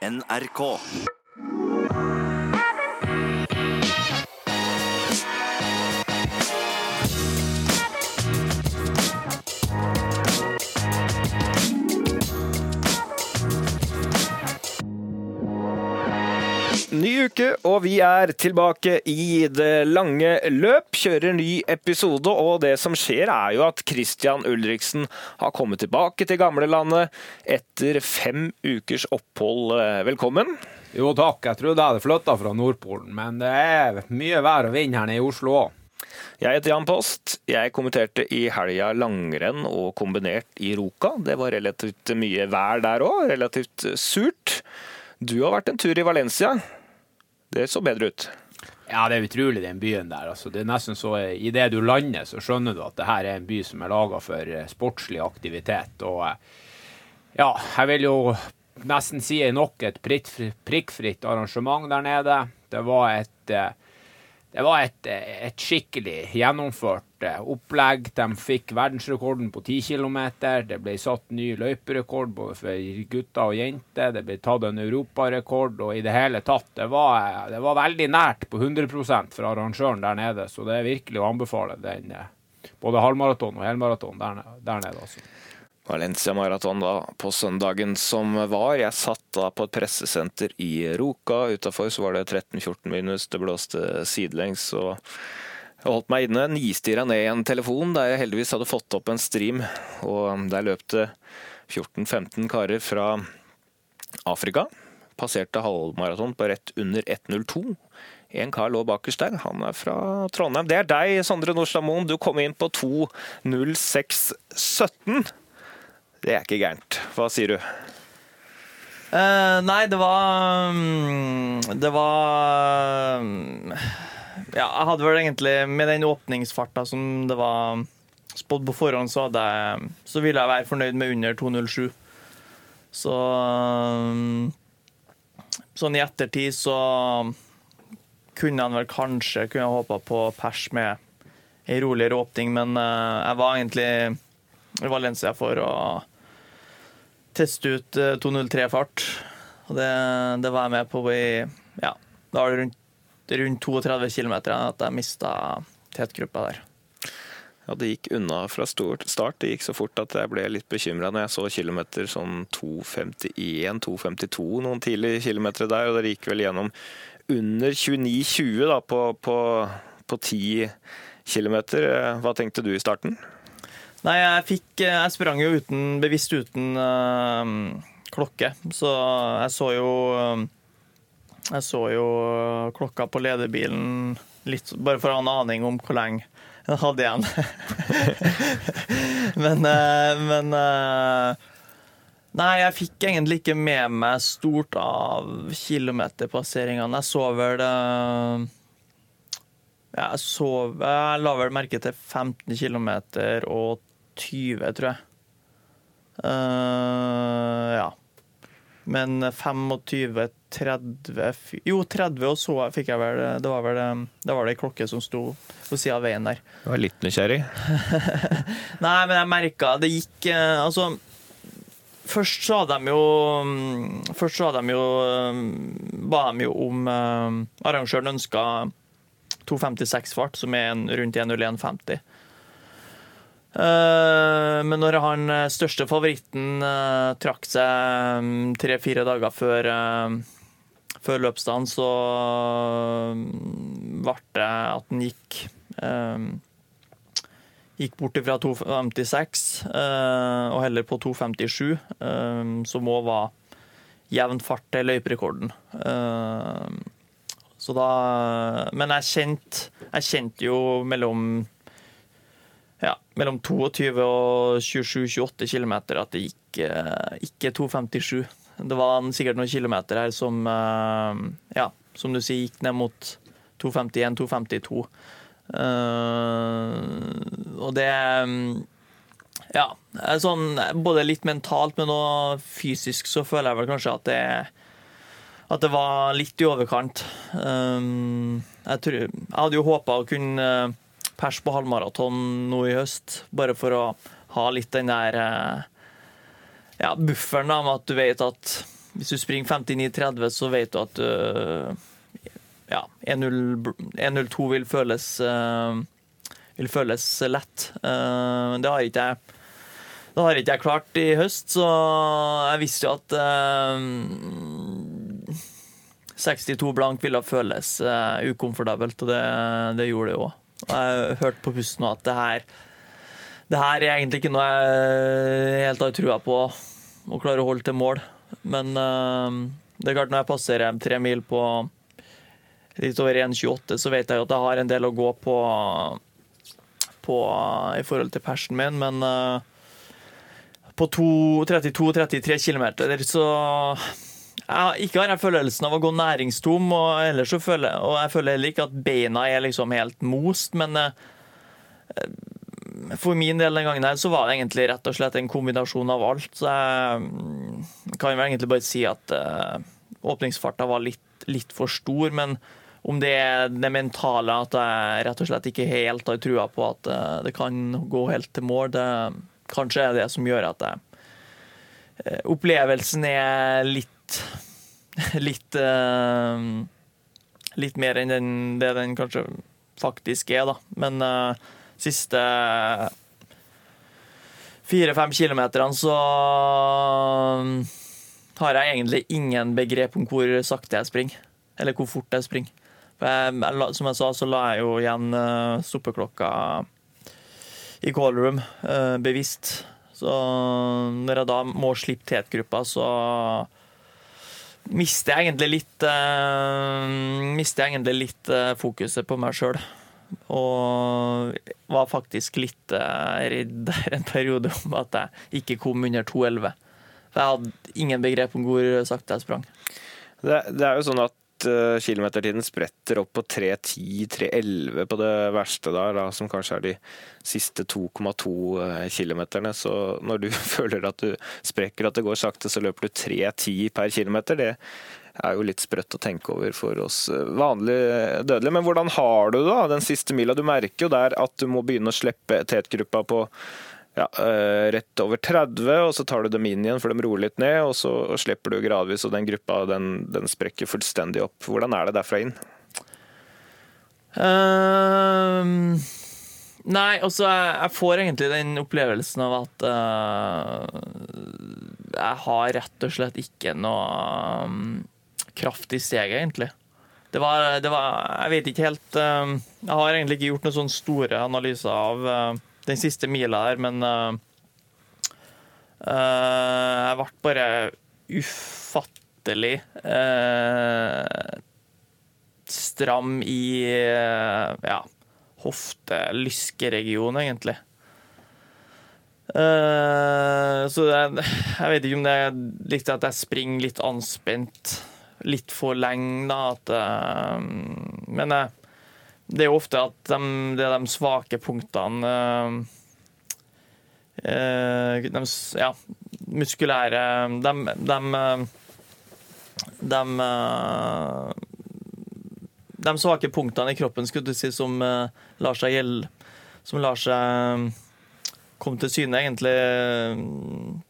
NRK. Ny uke, og vi er tilbake i det lange løp. Kjører ny episode, og det som skjer er jo at Christian Ulriksen har kommet tilbake til gamlelandet etter fem ukers opphold. Velkommen. Jo takk, jeg trodde jeg hadde flytta fra Nordpolen, men det er mye vær og vind her nede i Oslo òg. Jeg heter Jan Post. Jeg kommenterte i helga langrenn og kombinert i Roka. Det var relativt mye vær der òg, relativt surt. Du har vært en tur i Valencia. Det så bedre ut. Ja, det er utrolig, den byen der. Altså, det er nesten så Idet du lander, så skjønner du at det her er en by som er laga for eh, sportslig aktivitet. Og eh, ja, jeg vil jo nesten si nok et prikkfritt arrangement der nede. Det var et eh, det var et, et, skikkelig gjennomført opplegg. De fikk verdensrekorden på 10 km. Det ble satt ny løyperekord både for gutter og jenter. Det ble tatt en europarekord. Og i det hele tatt, det var, det var veldig nært på 100% for arrangøren der nede. Så det er virkelig å anbefale den, både halvmaraton og helmaraton der, der nede. altså. Valencia Marathon da, på søndagen som var. Jeg satt da på et pressesenter i Roka. Utafor var det 13-14 minus, det blåste sidelengs. og jeg holdt meg inne, nistirra ned i en telefon der jeg heldigvis hadde fått opp en stream. og Der løp det 14-15 karer fra Afrika. Passerte halvmaraton på rett under 1.02. En kar lå bakerst der, han er fra Trondheim. Det er deg, Sondre Nordstad Moen. Du kom inn på 2.06,17. Det er ikke gærent. Hva sier du? Uh, nei, det var um, Det var um, Ja, jeg hadde vel egentlig Med den åpningsfarta som det var spådd på forhånd, så, hadde jeg, så ville jeg være fornøyd med under 2.07. Så um, Sånn i ettertid så kunne han vel kanskje kunne håpa på pers med ei roligere åpning, men uh, jeg var egentlig Valencia for å teste ut 203-fart. Og det, det, var jeg med på i Ja, da var det rundt, rundt 32 km at jeg mista tetgruppa der. Ja, Det gikk unna fra start. Det gikk så fort at jeg ble litt bekymra når jeg så kilometer sånn 2.51-2.52 noen tidlige kilometer der. Og dere gikk vel gjennom under 29,20 da på, på, på 10 km. Hva tenkte du i starten? Nei, jeg fikk Jeg sprang jo uten, bevisst uten øh, klokke, så jeg så jo uh, Jeg så jo klokka på lederbilen litt Bare for å ha en aning om hvor lenge jeg hadde igjen. men men Nei, jeg fikk egentlig ikke med meg stort av kilometerpasseringene. Jeg så vel jeg, så, jeg la vel merke til 15 km og 20, tror jeg. Uh, ja. Men 25, 30 Jo, 30 og så fikk jeg vel Det var vel det var det ei klokke som sto på sida av veien der. Du var litt nysgjerrig? Nei, men jeg merka Det gikk uh, Altså Først hadde de jo Først så hadde de jo ba de jo om uh, Arrangøren ønska 256-fart, som er rundt 1.01,50. Eh, men når han eh, største favoritten uh, trakk seg mm, tre-fire dager før, før løpsdagen, så ble det at han gikk Gikk bort fra 2,56 og heller på 2,57, som òg var jevn fart til løyperekorden. Så da Men jeg kjente, jeg kjente jo mellom ja, mellom 22 og 27-28 km at det gikk eh, ikke 2,57. Det var sikkert noen kilometer her som, eh, ja, som du sier, gikk ned mot 2,51-2,52. Uh, og det Ja. Sånn, både litt mentalt, men også fysisk så føler jeg vel kanskje at det at det var litt i overkant. Jeg, tror, jeg hadde jo håpa å kunne pers på halvmaraton nå i høst, bare for å ha litt den der eh, ja, bufferen da, med at du vet at Hvis du springer 59,30, så vet du at du ja, 1.02 vil føles uh, vil føles lett. Det har ikke jeg det har ikke jeg klart i høst, så jeg visste jo at uh, 62 blank ville føles ukomfortabelt, og det, det gjorde det jo òg. Jeg har hørt på pusten at det her det her er egentlig ikke noe jeg helt har trua på å klare å holde til mål. Men det er klart når jeg passerer tre mil på litt over 1,28, så vet jeg jo at jeg har en del å gå på, på i forhold til persen min, men uh, på 32-33 km så ja, ikke har jeg følelsen av å gå næringstom, og, så føler, og jeg føler heller ikke at beina er liksom helt most, men uh, for min del den gangen her så var det egentlig rett og slett en kombinasjon av alt. Så jeg mm, kan vel egentlig bare si at uh, åpningsfarta var litt, litt for stor, men om det er det mentale, at jeg rett og slett ikke helt har trua på at eh, det kan gå helt til mål, det kanskje er det som gjør at jeg eh, Opplevelsen er litt litt uh, litt mer enn den, det den kanskje faktisk er, da. Men uh, siste fire-fem kilometerne så har jeg egentlig ingen begrep om hvor sakte jeg springer. Eller hvor fort jeg springer. Som jeg sa, så la jeg jo igjen stoppeklokka i callroom bevisst. Så når jeg da må slippe tetgruppa, så mister jeg egentlig litt uh, Mister jeg egentlig litt uh, fokuset på meg sjøl. Og var faktisk litt redd der en periode om at jeg ikke kom under 2,11. For jeg hadde ingen begrep om hvor sakte jeg sprang. Det, det, er jo sånn at uh, kilometertiden spretter opp på 3.10-3.11 på det verste der, da, som kanskje er de siste 2,2 km. kilometerne. Så når du føler at du sprekker, at det går sakte, så løper du 3.10 per kilometer. Det er jo litt sprøtt å tenke over for oss eh, vanlige dødelige. Men hvordan har du det da, den siste mila? Du merker jo der at du må begynne å slippe tetgruppa på ja, uh, rett over 30, og så tar du dem inn igjen for de roer litt ned, og så slipper du gradvis, og den gruppa den, den sprekker fullstendig opp. Hvordan er det derfra inn? Uh, nei, altså jeg, jeg, får egentlig den opplevelsen av at uh, jeg har rett og slett ikke noe um, kraft i steget, egentlig. Det var, det var, Jeg vet ikke helt Jeg har egentlig ikke gjort noen sånne store analyser av den siste mila her, men uh, uh, jeg ble bare ufattelig uh, stram i ja, hofte-lyskeregionen, egentlig. så jeg, jeg vet ikke om det er litt at jeg springer litt anspent litt for lenge, da. At, men jeg det er jo ofte at de, det er de svake punktene eh, de, ja, muskulære De, de, de, de svake punktene i kroppen skulle du si, som eh, lar seg gjelde Som lar seg komme til syne, egentlig,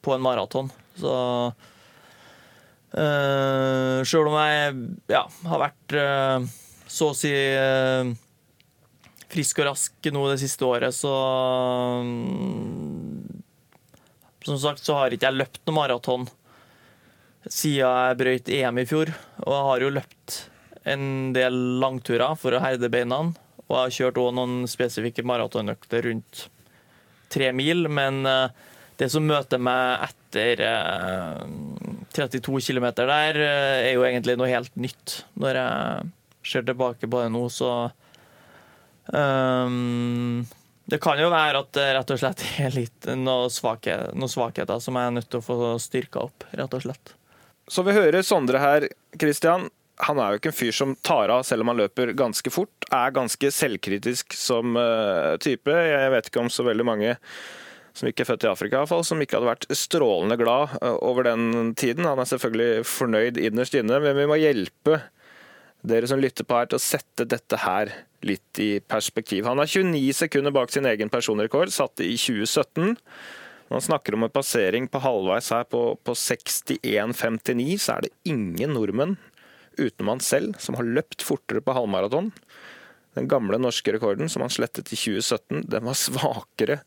på en maraton. Så Uh, Sjøl om jeg ja, har vært uh, så å si uh, frisk og rask nå det siste året, så mm, Som sagt så har ikke jeg løpt noe maraton siden jeg brøyt EM i fjor. Og jeg har jo løpt en del langturer for å herde beina. Og jeg har kjørt òg noen spesifikke maratonøkter rundt tre mil. Men eh, det som møter meg etter 32 eh, km der, eh, er jo egentlig noe helt nytt. Når jeg ser tilbake på det nå, så Um, det kan jo være at det rett og slett er litt noen, svake, noen svakheter som jeg er nødt til å få styrka opp, rett og slett. Så vi hører Sondre her, Christian. Han er jo ikke en fyr som tar av selv om han løper ganske fort. Er ganske selvkritisk som uh, type. Jeg vet ikke om så veldig mange som ikke er født i Afrika, i fall, som ikke hadde vært strålende glad uh, over den tiden. Han er selvfølgelig fornøyd innerst inne, men vi må hjelpe dere som lytter på her, til å sette dette her litt i perspektiv. Han er 29 sekunder bak sin egen personrekord, satt i 2017. Når han snakker om en passering på halvveis her på, på 61,59, så er det ingen nordmenn utenom han selv som har løpt fortere på halvmaraton. Den gamle norske rekorden som han slettet i 2017, den var svakere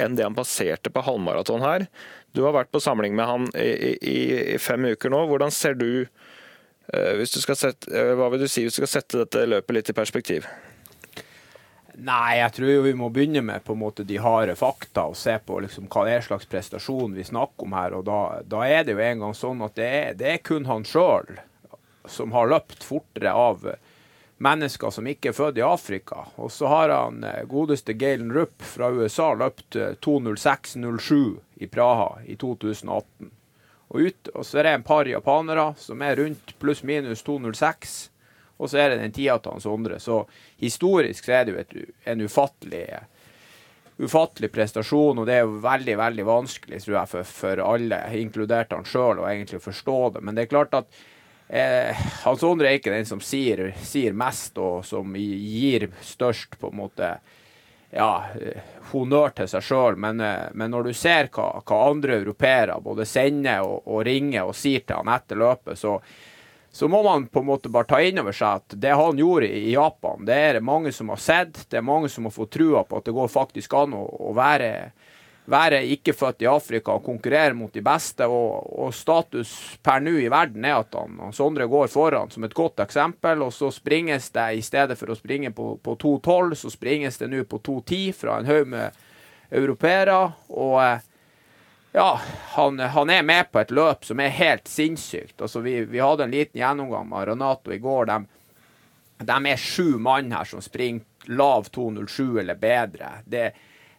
enn det han passerte på halvmaraton her. Du har vært på samling med han i, i, i fem uker nå. Hvordan ser du, eh, du sette, eh, hva vil du si hvis du skal sette dette løpet litt i perspektiv? Nei, jeg tror jo vi må begynne med på en måte de harde fakta og se på liksom hva det er slags prestasjon vi snakker om her. og Da, da er det jo en gang sånn at det er, det er kun han sjøl som har løpt fortere av mennesker som ikke er født i Afrika. Og så har han eh, godeste Galen Rupp fra USA løpt 2.06,07 eh, i Praha i 2018. Og, ut, og så er det en par japanere som er rundt pluss-minus 2.06 og så er det den tida til han Sondre. Så historisk så er det jo et, en ufattelig, ufattelig prestasjon, og det er jo veldig veldig vanskelig tror jeg, for, for alle, inkludert han sjøl, å egentlig forstå det. Men det er klart at eh, Hans Sondre er ikke den som sier, sier, mest, og som gir størst på en måte ja, honnør til seg sjøl, men, eh, men, når du ser hva, hva andre europeere både sender og, og, ringer og sier til han etter løpet, så så må man på en måte bare ta inn over seg at det han gjorde i Japan, det er det mange som har sett. Det er mange som har fått trua på at det går faktisk an å, å være, være ikke født i Afrika og konkurrere mot de beste. Og, og status per nå i verden er at han, han, Sondre går foran som et godt eksempel. Og så springes det, i stedet for å springe på, på 2,12, så springes det nå på 2,10 fra en haug med europeere. og eh, ja, han, han, er med på et løp som er helt sinnssykt. Altså, vi, vi hadde en liten gjennomgang med Renato i går. De, de er sju mann her som springer lav 2.07 eller bedre. Det,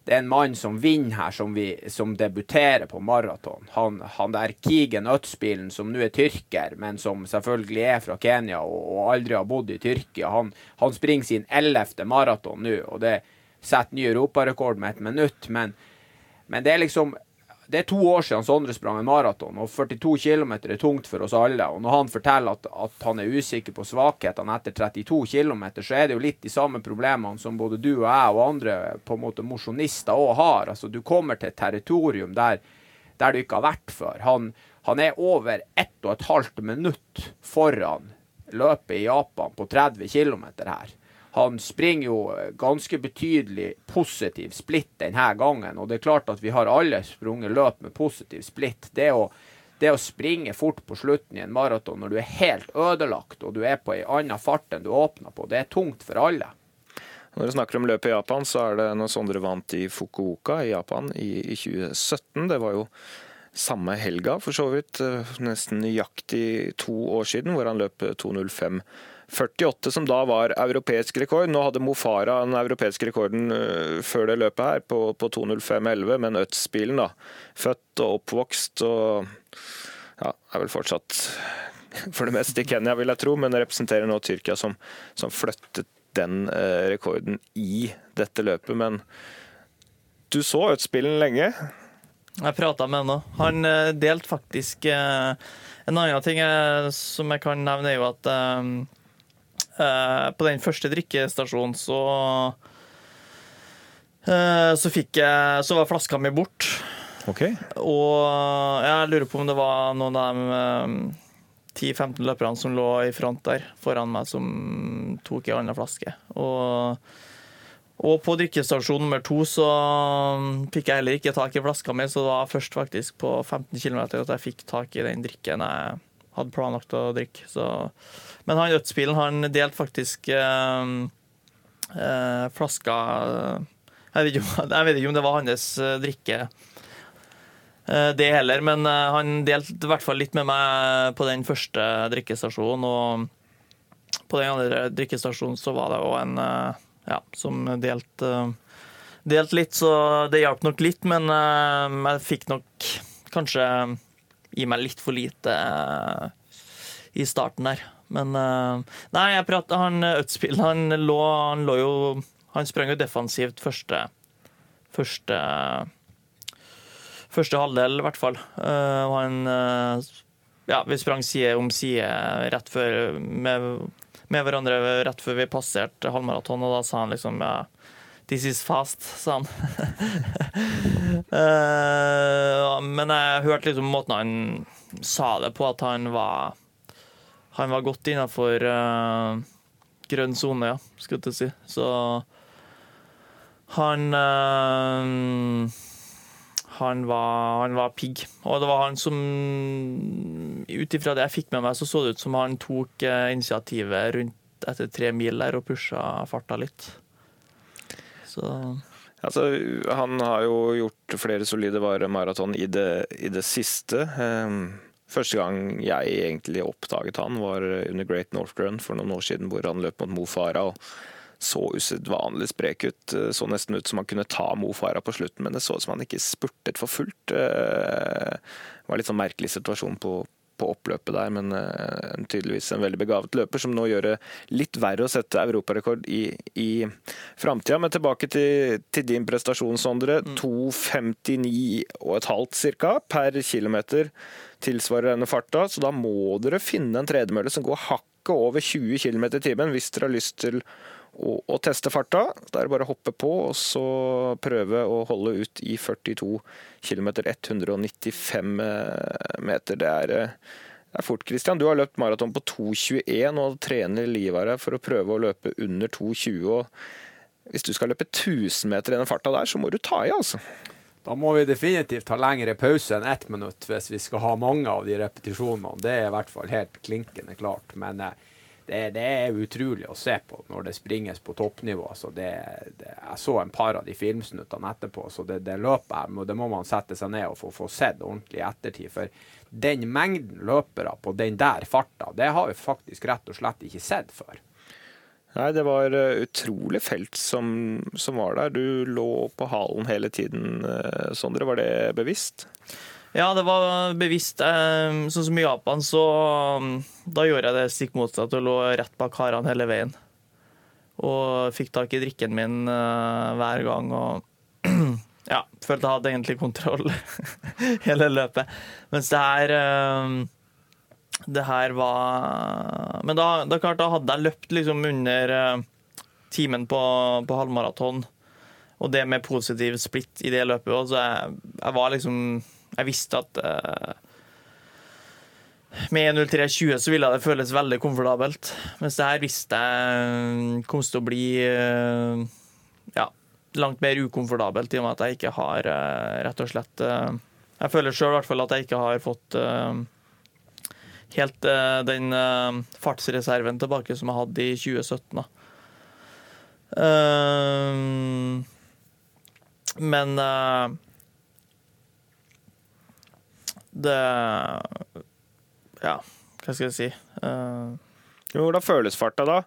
det, er en mann som vinner her, som, vi, som debuterer på maraton. Han, han, der Kigen Øtzbilen, som nå er tyrker, men som selvfølgelig er fra Kenya og, og aldri har bodd i Tyrkia, han, han springer sin ellevte maraton nå, og det setter ny europarekord med et minutt. Men, men det er liksom det er to år siden Sondre sprang en maraton, og 42 km er tungt for oss alle. Og når han forteller at, at han er usikker på svakhetene etter 32 km, så er det jo litt de samme problemene som både du og jeg og andre på en måte mosjonister òg har. Altså, du kommer til et territorium der, der du ikke har vært før. Han, han er over 1 12 minutt foran løpet i Japan på 30 km her. Han springer jo ganske betydelig positiv splitt denne gangen. Og det er klart at vi har alle sprunget løp med positiv splitt. Det å, det å springe fort på slutten i en maraton når du er helt ødelagt og du er på ei anna fart enn du åpna på, det er tungt for alle. Når du snakker om løpet i Japan, så er det noe Sondre vant i Fukuoka i Japan i, i 2017. Det var jo samme helga, for så vidt, eh, nesten nøyaktig to år siden, hvor han løp 2.05 48, som da var europeisk rekord. Nå hadde Mofara den europeiske rekorden uh, før det løpet her, på, på 2.05,11, men Øtz-bilen, da. Født og oppvokst og ja, er vel fortsatt for det meste i Kenya, vil jeg tro, men representerer nå Tyrkia, som, som flyttet den rekorden i dette løpet. Men du så Øtz-bilen lenge? Jeg prata med han òg. Han uh, delte faktisk En annen ting som jeg kan nevne, er jo at Eh, på den første drikkestasjonen så eh, så fikk jeg Så var flaska mi bort. Okay. Og jeg lurer på om det var noen av de 10-15 eh, løperne som lå i front der foran meg, som tok ei anna flaske. Og, og, på drikkestasjon nummer to så fikk jeg heller ikke tak i flaska mi, så det var først faktisk på 15 km at jeg fikk tak i den drikken jeg hadde planlagt å drikke. Så men han dødsbilen, han delte faktisk øh, øh, flaska jeg vet, ikke, jeg vet, ikke, om det var hans eh, drikke, eh, det heller. Men eh, han delte i hvert fall litt med meg på den første drikkestasjonen. Og på den andre drikkestasjonen så var det òg en ja, som delte, delt litt, så det hjalp nok litt. Men jeg fikk nok kanskje gi meg litt for lite i starten der. Men Nei, jeg prater, Han Øtspill, han han lå jo Han sprang jo defensivt første Første Første halvdel, i hvert fall. Og han Ja, vi sprang side om side rett før med, med hverandre rett før vi passerte halvmaraton, og da sa han liksom This is fast, sa han. uh, men jeg hørte liksom måten han sa det på, at han var Han var godt innafor uh, grønn sone, ja, skulle jeg si. Så han uh, han var, han var pigg. Og det var han som Ut ifra det jeg fikk med meg, så så det ut som han tok initiativet rundt etter tre mil der og pusha farta litt. Så Altså, han har jo gjort flere solide varemaraton i, i det siste. Um, første gang jeg egentlig oppdaget han, var under Great North Run for noen år siden, hvor han løp mot Mo Farah. Så usedvanlig sprek ut. Så nesten ut som han kunne ta Mo Farah på slutten, men det så ut som han ikke spurtet for fullt. Det var litt sånn merkelig situasjon på, på oppløpet der, men uh, tydeligvis en veldig begavet løper, som nå gjør det litt verre å sette europarekord i, i framtida. Men tilbake til, til, din prestasjon, Sondre. Mm. 2.59,5 ca. per kilometer tilsvarer denne farta, så da må dere finne en tredemølle som går hakket over 20 km i timen hvis dere har lyst til å, å teste farta. Da er det bare å hoppe på og så prøve å holde ut i 42 km 195 meter. Det er, det er fort, Christian. Du har løpt maraton på 2,21 og trener livet av deg for å prøve å løpe under 2,20. Hvis du skal løpe 1000 meter i den farta der, så må du ta i, altså. Da må vi definitivt ha lengre pause enn ett minutt hvis vi skal ha mange av de repetisjonene. Det er i hvert fall helt klinkende klart. Men eh, det, det, er utrolig å se på når det springes på toppnivå. Så det, det, jeg så en par av de filmsnuttene etterpå, så det, løpet her, det må man sette seg ned og få, få sett ordentlig i ettertid. For den mengden løpere på den der farta, det har vi faktisk rett og slett ikke sett før. Nei, det var eh, utrolig felt som, som var der. Du lå på halen hele tiden, eh, Sondre. Var det bevisst? Ja, det var bevisst. Sånn som i Japan, så da gjorde jeg det stikk motsatt og lå rett bak karene hele veien. Og fikk tak i drikken min uh, hver gang og ja, følte jeg hadde egentlig kontroll hele løpet. Mens det her uh, Det her var Men da, da, klart, da hadde jeg løpt liksom under uh, timen på, på halvmaraton. Og det med positiv splitt i det løpet òg, så jeg, jeg var liksom jeg visste at uh, med 1.03,20 så ville det føles veldig komfortabelt. Mens det her visste jeg kom til å bli uh, ja, langt mer ukomfortabelt, i og med at jeg ikke har uh, rett og slett Jeg føler sjøl at jeg ikke har fått helt den fartsreserven tilbake som jeg hadde i 2017. men det Ja, hva skal jeg si? Uh, Hvordan føles farta da?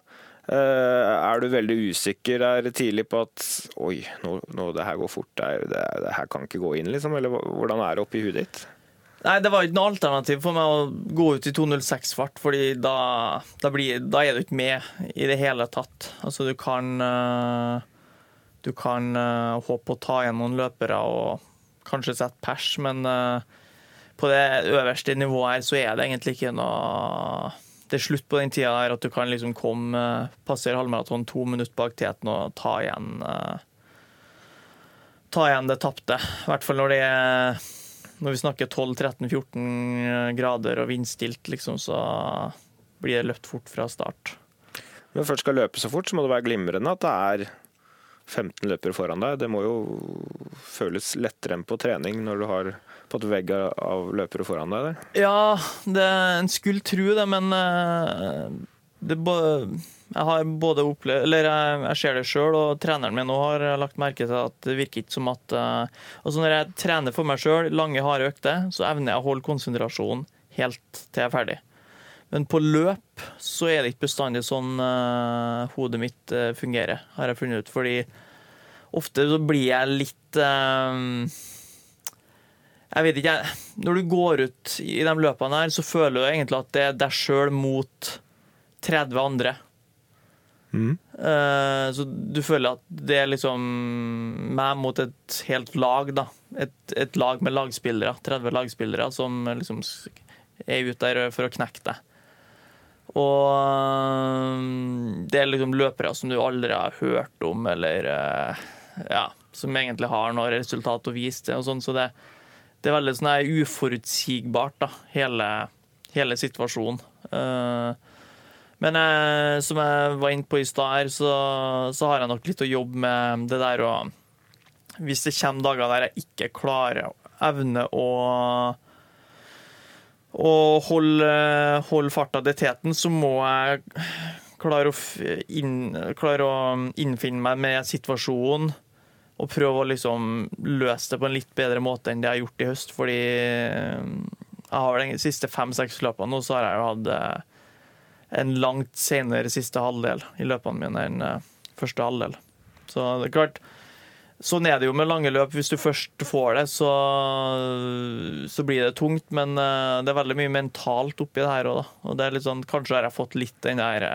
Uh, er du veldig usikker der tidlig på at oi, nå, nå det her går fort, det, det, det, her kan ikke gå inn, liksom? Eller hvordan er det oppi huet ditt? Nei, det var ikke noe alternativ for meg å gå ut i 2.06-fart, fordi da, da, blir, da, er du ikke med i det hele tatt. Altså, du kan uh, Du kan håpe å ta igjen noen løpere og kanskje sette pers, men på det øverste nivået her, så er det egentlig ikke noe Det er slutt på den tida her at du kan liksom komme, passere halvmaraton to minutter bak teten og ta igjen eh, Ta igjen det tapte. I hvert fall når det er Når vi snakker 12-13-14 grader og vindstilt, liksom, så blir det løpt fort fra start. Når du først skal løpe så fort, så må det være glimrende at det er 15 løpere foran deg. Det må jo føles lettere enn på trening når du har på et vegg av løpere foran deg? Der. Ja, det, en skulle tro det, men eh, det, jeg har både opplevd Eller jeg, jeg ser det sjøl, og treneren min nå har lagt merke til at det virker ikke som at eh, Altså Når jeg trener for meg sjøl, lange, harde økter, så evner jeg å holde konsentrasjonen helt til jeg er ferdig. Men på løp så er det ikke bestandig sånn uh, hodet mitt uh, fungerer, har jeg funnet ut. Fordi ofte så blir jeg litt uh, Jeg vet ikke, Når du går ut i de løpene her, så føler du egentlig at det er deg sjøl mot 30 andre. Mm. så du føler at det er liksom meg mot et helt lag, da. Et, et lag med lagspillere. 30 lagspillere som liksom er ute der for å knekke deg. Og um, det er liksom løpere som du aldri har hørt om, eller uh, ja, som egentlig har noe resultat å vise til. og sånn, Så det, det er veldig sånn her uforutsigbart, da, hele, hele situasjonen. Uh, men jeg, som jeg var inne på i stad her, så, så, har jeg nok litt å jobbe med det der å Hvis det kommer dager der jeg ikke klarer evne å å holde, holde farta til teten, så må jeg klare å, inn, klare å innfinne meg med situasjonen og prøve å liksom løse det på en litt bedre måte enn det jeg har gjort i høst. Fordi jeg har de siste fem-seks løpene nå, så har jeg jo hatt eh, en langt senere siste halvdel i løpene mine enn eh, første halvdel. Så det er klart, Sånn er det jo med lange løp. Hvis du først får det, så, så blir det tungt. Men det er veldig mye mentalt oppi det her òg, da. Og det er litt sånn, kanskje har jeg fått litt den der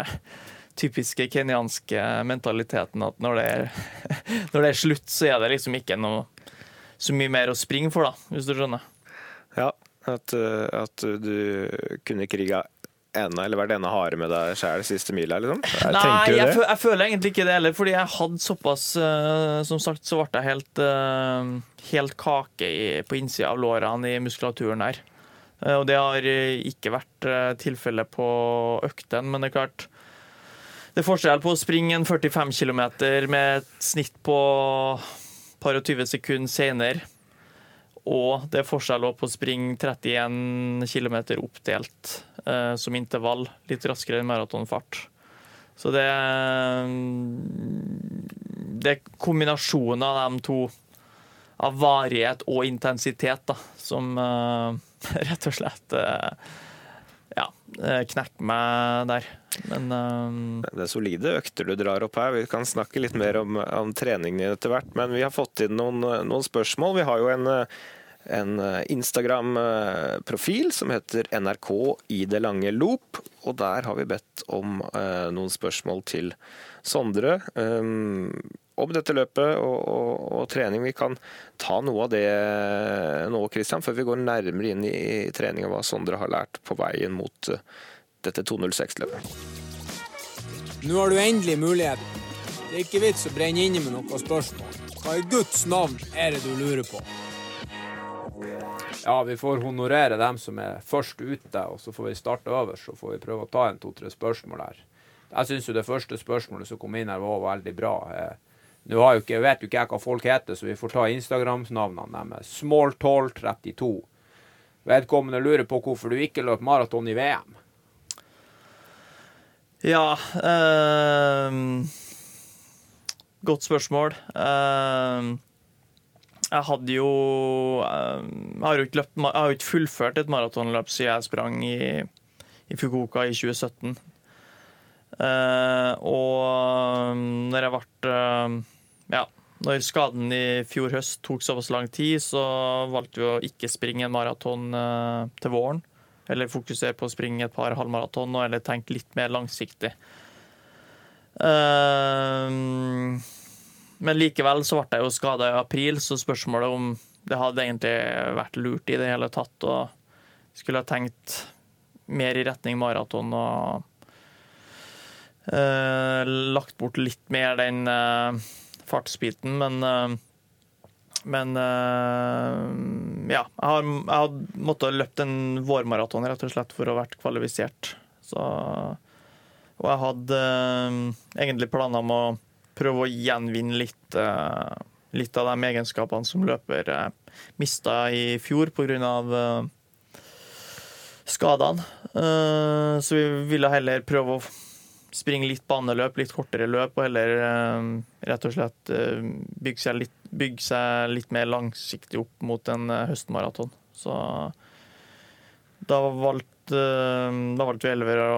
typiske kenyanske mentaliteten at når det, er, når det er slutt, så er det liksom ikke noe så mye mer å springe for, da, hvis du skjønner. Ja, at, eh, at du kunne kriga ene, eller vært ene harde med deg sjæl siste mila? Liksom? Nei, jeg, jeg, føler egentlig ikke det heller, fordi jeg hadde såpass uh, Som sagt så ble jeg helt, uh, helt kake i, på innsida av lårene i muskulaturen her. Uh, og det har ikke vært tilfellet på økten, men det er klart Det er forskjell på å springe en 45 km med et snitt på par og 20 sekunder senere og det er forskjell på å springe 31 km oppdelt eh, som intervall, litt raskere enn maratonfart. Så det, det er kombinasjonen av de to, av varighet og intensitet, da, som eh, rett og slett eh, ja, knekk meg der. Men um... Det er solide økter du drar opp her. Vi kan snakke litt mer om, om treningen etter hvert. Men vi har fått inn noen, noen spørsmål. Vi har jo en, en Instagram-profil som heter NRK i det lange loop. Og der har vi bedt om uh, noen spørsmål til Sondre. Um, om dette løpet og, og, og, trening. Vi kan ta noe av det nå, Christian, før vi går nærmere inn i, trening og hva Sondre har lært på veien mot dette 2.06-løpet. Nå har du endelig mulighet. Det er ikke vits å brenne inne med noen spørsmål. Hva i Guds navn er det du lurer på? Ja, vi får honorere dem som er først ute, og så får vi starte øverst. Så får vi prøve å ta en to-tre spørsmål her. Jeg syns jo det første spørsmålet som kom inn her, var veldig bra. Eh, nå vet jo ikke jeg hva folk heter, så vi får ta Instagram-navnene deres. Smalltall32. Vedkommende lurer på hvorfor du ikke løp maraton i VM. Ja øh, Godt spørsmål. Uh, jeg hadde jo øh, Jeg har jo ikke, løpt, jeg har ikke fullført et maratonløp siden jeg sprang i, i Fukuoka i 2017. Uh, eh, og når jeg ble uh, Ja, når skaden i fjor høst tok såpass lang tid, så valgte vi å ikke springe en maraton uh, til våren. Eller fokusere på å springe et par halvmaraton, eller tenke litt mer langsiktig. Uh, men likevel så ble jeg jo skada i april, så spørsmålet om det hadde egentlig vært lurt i det hele tatt og skulle ha tenkt mer i retning maraton og uh, lagt bort litt mer den uh, fartsbiten, men uh, men ja, jeg har, jeg har måttet løpt en vårmaraton rett og slett for å ha vært kvalifisert. Så, og jeg hadde egentlig planer om å prøve å gjenvinne litt, uh, litt av de egenskapene som løper uh, eh, mista i fjor pga. Uh, skadene. Uh, så vi ville heller prøve å springe litt baneløp, litt kortere løp, og heller rett og slett bygge seg, litt, bygge, seg litt, mer langsiktig opp mot en høstmaraton. Så da valgte, da valgte vi heller å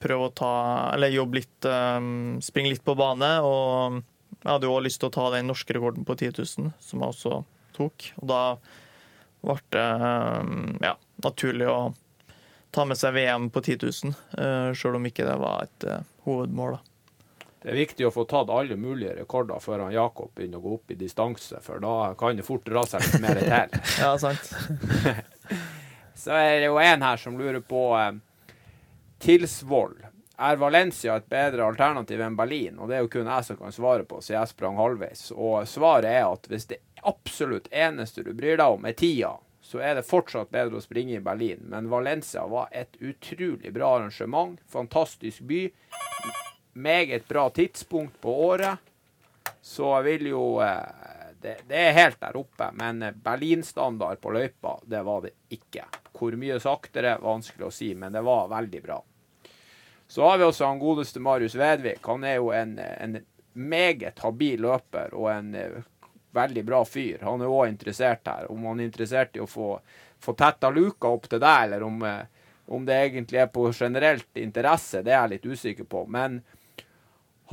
prøve å ta Eller jobbe litt, um, springe litt på bane. Og jeg hadde jo også lyst til å ta den norske rekorden på 10 000, som jeg også tok. Og da ble det um, ja, naturlig å ta med seg VM på 10 000, uh, sjøl om ikke det var et uh, hovedmål. da. Det er viktig å få tatt alle mulige rekorder før han Jakob begynner å gå opp i distanse, for da kan det fort dra seg litt mer til. ja, sant. Så er det jo en her som lurer på eh, Tilsvoll. er Valencia et bedre alternativ enn Berlin? Og det er jo kun jeg som kan svare på, så jeg sprang halvveis. Og svaret er at hvis det absolutt eneste du bryr deg om, er tida, så er det fortsatt bedre å springe i Berlin. Men Valencia var et utrolig bra arrangement. Fantastisk by. Meget bra tidspunkt på året. Så jeg vil jo eh, det, det, er helt der oppe. Men Berlin-standard på løypa, det var det ikke. Hvor mye saktere, vanskelig å si, men det var veldig bra. Så har vi også han godeste Marius Vedvik. Han er jo en, en meget habil løper og en uh, veldig bra fyr. Han er òg interessert her. Om han er interessert i å få, få tetta luka opp til deg, eller om, uh, om, det egentlig er på generelt interesse, det er jeg litt usikker på. Men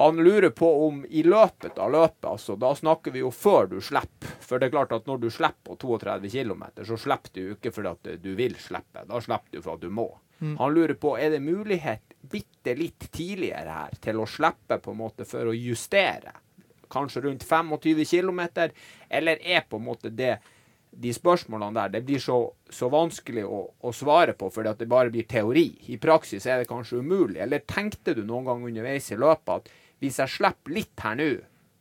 han lurer på om i løpet av løpet, altså da snakker vi jo før du slipper. For det er klart at når du slipper på 32 km, så slipper du ikke fordi at du vil slippe. Da slipper du for at du må. Mm. Han lurer på er det mulighet bitte litt tidligere her til å slippe på en måte for å justere. Kanskje rundt 25 km, eller er på en måte det de spørsmålene der det blir så, så vanskelig å, å, svare på fordi at det bare blir teori. I praksis er det kanskje umulig. Eller tenkte du noen gang underveis i løpet at hvis jeg slipper litt her nå,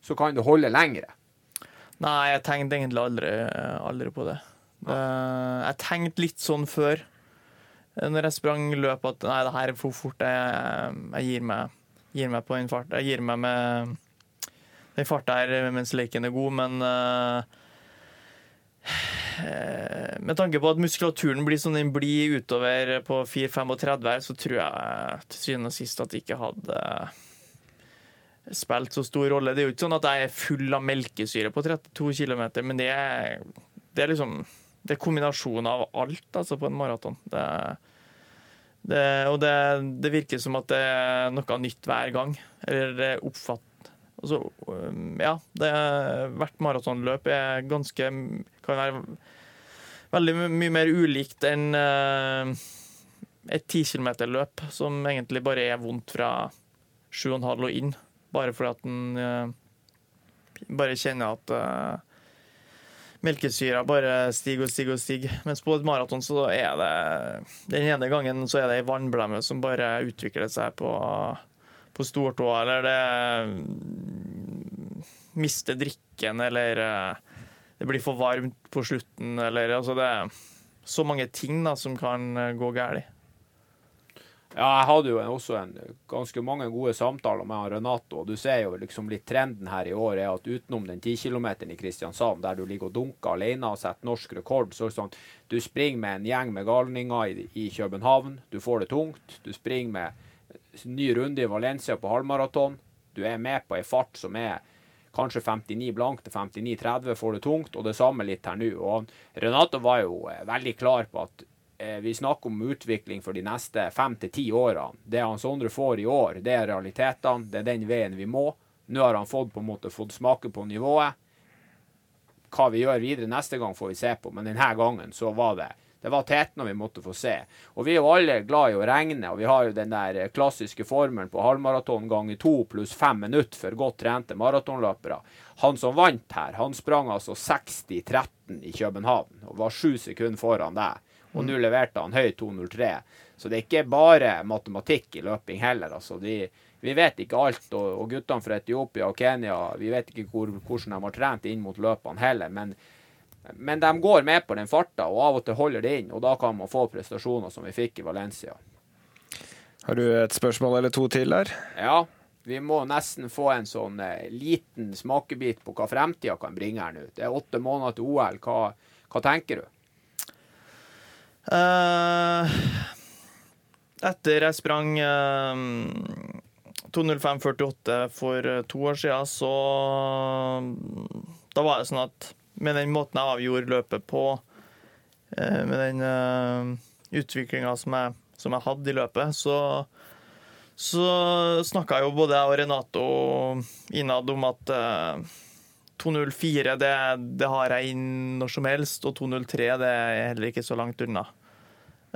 så kan det holde lengre? Nei, jeg tenkte egentlig aldri, aldri på det. det. Jeg tenkte litt sånn før. Når jeg sprang løp at nei, det her er for fort. Jeg, jeg gir, meg, gir, meg, på en fart. Jeg gir meg med den farta her mens leken er god, men uh, med tanke på at muskulaturen blir som den blir utover på 4-35, så tror jeg til syvende og sist at det ikke hadde spilt så stor rolle. Det er jo ikke sånn at jeg er full av melkesyre på 32 km, men det er, det er liksom det er kombinasjonen av alt altså, på en maraton. Det, det, og det, det, virker som at det er noe nytt hver gang. Eller oppfatt... Altså, ja, det hvert maratonløp er ganske Kan være veldig mye mer ulikt enn uh, et 10 km-løp, som egentlig bare er vondt fra 7,5 og inn. Bare fordi at en uh, bare kjenner at uh, melkesyra bare stiger og stiger og stiger. Mens på et maraton så er det Den ene gangen så er det ei vannblemme som bare utvikler seg på, på stortåa, eller det mister drikken, eller eh, det blir for varmt på slutten, eller altså Det er så mange ting da som kan eh, gå galt. Ja, jeg hadde jo også en, ganske mange gode samtaler med Renato. og Du ser jo liksom litt trenden her i år er at utenom den 10 km i Kristiansand, der du ligger og dunker alene og setter norsk rekord, så sånn du springer med en gjeng med galninger i, i København. Du får det tungt. Du springer med ny runde i Valencia på halvmaraton. Du er med på ei fart som er kanskje 59 blank til 59-30 får det tungt, og det samme litt her nå. Og Renato var jo eh, veldig klar på at vi snakker om utvikling for de neste fem til ti årene. Det han Sondre får i år, det er realitetene. Det er den veien vi må. Nå har han fått på en måte fått smake på nivået. Hva vi gjør videre neste gang, får vi se på, men denne gangen så var det det var teten vi måtte få se. Og vi er jo alle glad i å regne, og vi har jo den der klassiske formelen på halvmaraton ganger to pluss fem minutter for godt trente maratonløpere. Han som vant her, han sprang altså 60-13 i København og var sju sekunder foran deg. Og nå leverte han høy 2.03. Så det er ikke bare matematikk i løping heller. altså. De, vi vet ikke alt. Og, og guttene fra Etiopia og Kenya vi vet ikke hvor, hvordan de har trent inn mot løpene heller. Men, men de går med på den farta, og av og til holder det inn. Og da kan man få prestasjoner som vi fikk i Valencia. Har du et spørsmål eller to til der? Ja. Vi må nesten få en sånn eh, liten smakebit på hva fremtida kan bringe her nå. Det er åtte måneder til OL. Hva, hva tenker du? Uh, etter jeg sprang uh, 2.05,48 for uh, to år siden, så Da var det sånn at med den måten jeg avgjorde løpet på, uh, med den uh, utviklinga som, som, jeg hadde i løpet, så så snakka jo både jeg og Renato innad om at 2.04 det, det, har jeg inn når som helst, og 2.03 det er heller ikke så langt unna.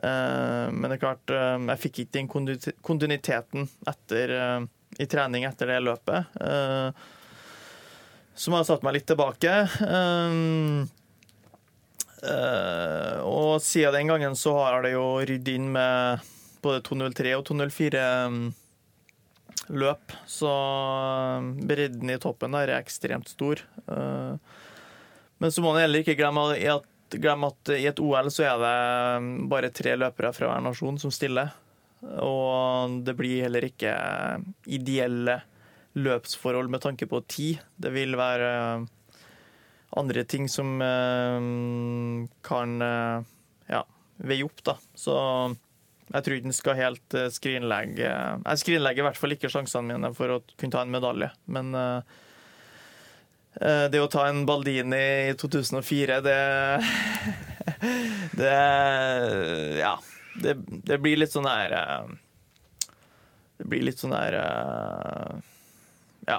Uh, men det er klart, uh, jeg fikk ikke den kontinuiteten etter, uh, i trening etter det løpet. som har satt meg litt tilbake. og siden den gangen så har det jo rydd inn med både 203 og 204 løp. Så bredden i toppen der er ekstremt stor. Men så må man heller ikke glemme at, glemme at i et OL så er det bare tre løpere fra hver nasjon som stiller. Og det blir heller ikke ideelle løpsforhold med tanke på tid. Det vil være andre ting som kan ja, veie opp, da. Så jeg tror ikke den skal helt eh, skrinlegge Jeg skrinlegger i hvert fall ikke sjansene mine for å kunne ta en medalje, men uh, det å ta en Baldini i 2004, det Det Ja. Det, det blir litt sånn her Det blir litt sånn her Ja.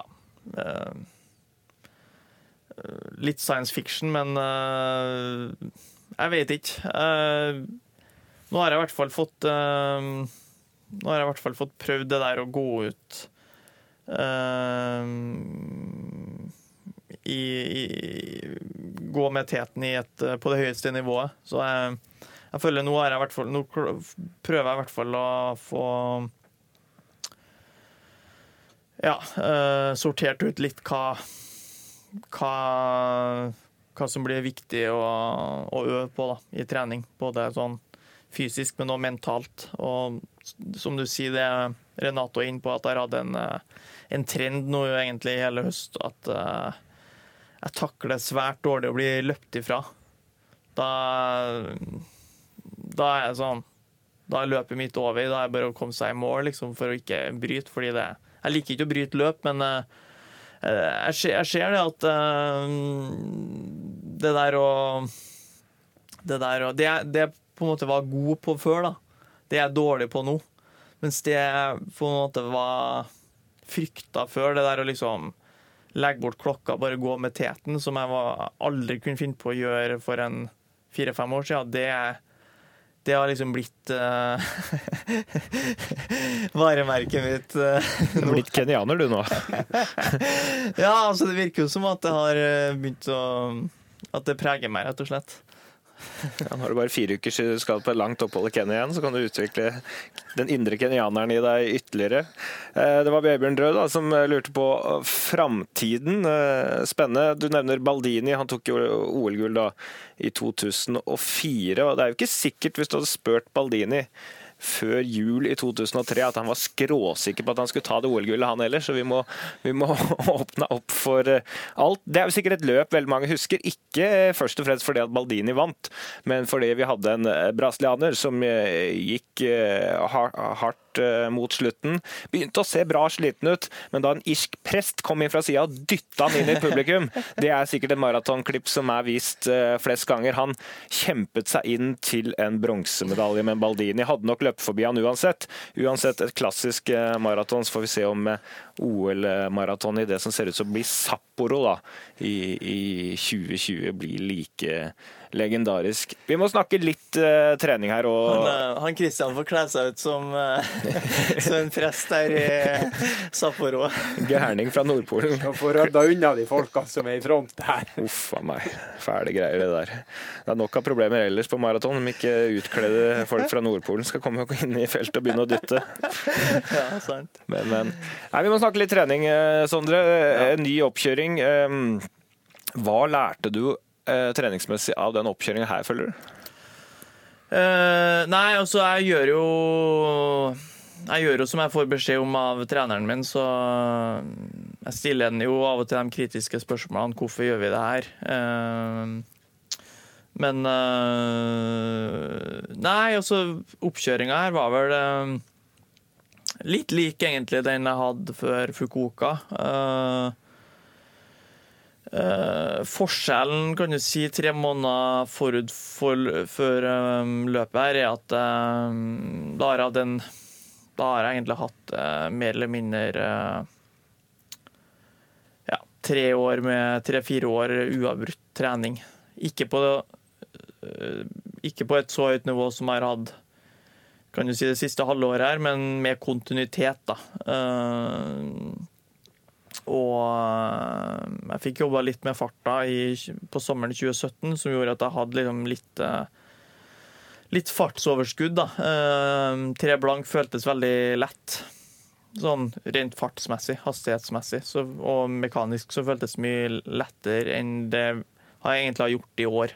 Litt science fiction, men jeg vet ikke. Nå har jeg i hvert fall fått Nå har jeg i hvert fall fått prøvd det der å gå ut i, i, Gå med teten et, på det høyeste nivået. Så jeg, jeg føler nå jeg hvert fall Nå prøver jeg i hvert fall å få ja, uh, sortert ut litt hva, hva hva som blir viktig å, å øve på da, i trening. Både sånn fysisk, men også mentalt. Og som du sier, det er Renato er inne på, at jeg hadde en, eh, en trend nå egentlig hele høst. At uh, jeg takler svært dårlig å bli løpt ifra. Da, da er jeg sånn Da er løpet mitt over. Da er det bare å komme seg i mål liksom, for å ikke bryte. fordi det Jeg liker ikke å bryte løp, men uh, jeg, ser, jeg ser det at uh, det der å det der og det, det, på en måte var god på før, da. Det er jeg dårlig på nå. Mens det jeg på en måte var frykta før, det der å liksom legge bort klokka, bare gå med teten, som jeg var, aldri kunne finne på å gjøre for en fire-fem år siden, det, det har liksom blitt uh, varemerket mitt. Uh, du har blitt kenyaner, du nå? ja, altså det virker jo som at det har eh, begynt å At det preger meg, rett og slett. Ja, har du bare fire uker siden du skal på et langt opphold i Kenya igjen, så kan du utvikle den indre kenyaneren i deg ytterligere. Eh, det var Bjørn Drød da, som lurte på framtiden. Eh, spennende. Du nevner Baldini, han tok jo OL-gull i 2004. og Det er jo ikke sikkert, hvis du hadde spurt Baldini før jul i 2003 at han var skråsikker på at han skulle ta det OL-gullet, han heller. Så vi må, vi må, åpne opp for eh, alt. Det er jo sikkert et løp veldig mange husker. Ikke først og fremst fordi at Baldini vant, men fordi vi hadde en eh, brasilianer som eh, gikk hardt mot slutten. Begynte å se bra sliten ut, men da en irsk prest kom inn fra sida og dytta han inn i publikum Det er sikkert et maratonklipp som er vist flest ganger. Han kjempet seg inn til en bronsemedalje med Baldini. Hadde nok løpt forbi han uansett. Uansett et klassisk eh, maraton, så får vi se om eh, OL-maraton i det som ser ut som blir Sapporo da, i, i 2020, blir like legendarisk. Vi må snakke litt uh, trening her. Og... Han, Kristian han Christian får kle seg ut som, uh, som en prest her i Sapporo. Gærning fra Nordpolen. Han får rydda unna de folka som er i front her. Uff a meg. Fæle greier, det der. Det er nok av problemer ellers på maraton om ikke utkledde folk fra Nordpolen skal komme inn i feltet og begynne å dytte. Ja, sant. Men, men. Nei, vi må snakke litt trening, Sondre. En ny oppkjøring. Hva lærte du eh, treningsmessig av den oppkjøringa her, føler du? Uh, nei, altså, jeg gjør jo Jeg gjør jo som jeg får beskjed om av treneren min, så jeg stiller den jo av og til de kritiske spørsmålene. Hvorfor gjør vi det her? Uh, men uh, Nei, altså, oppkjøringa her var vel litt lik egentlig den jeg hadde før Fukuoka. Uh, Uh, forskjellen kan du si tre måneder forut for, før um, løpet her, er at um, da, har jeg da har jeg egentlig hatt uh, mer eller mindre uh, ja, tre år med tre-fire år uavbrutt trening. Ikke på, ikke på et så høyt nivå som jeg har hatt kan du si det siste halvåret her, men med kontinuitet. da. Og eh, jeg fikk jobba litt med farta i, på sommeren 2017, som gjorde at jeg hadde liksom litt, eh, litt fartsoverskudd. Da. Eh, tre blank føltes veldig lett. sånn rent fartsmessig, hastighetsmessig så, og mekanisk så føltes mye lettere enn det jeg egentlig har gjort i år.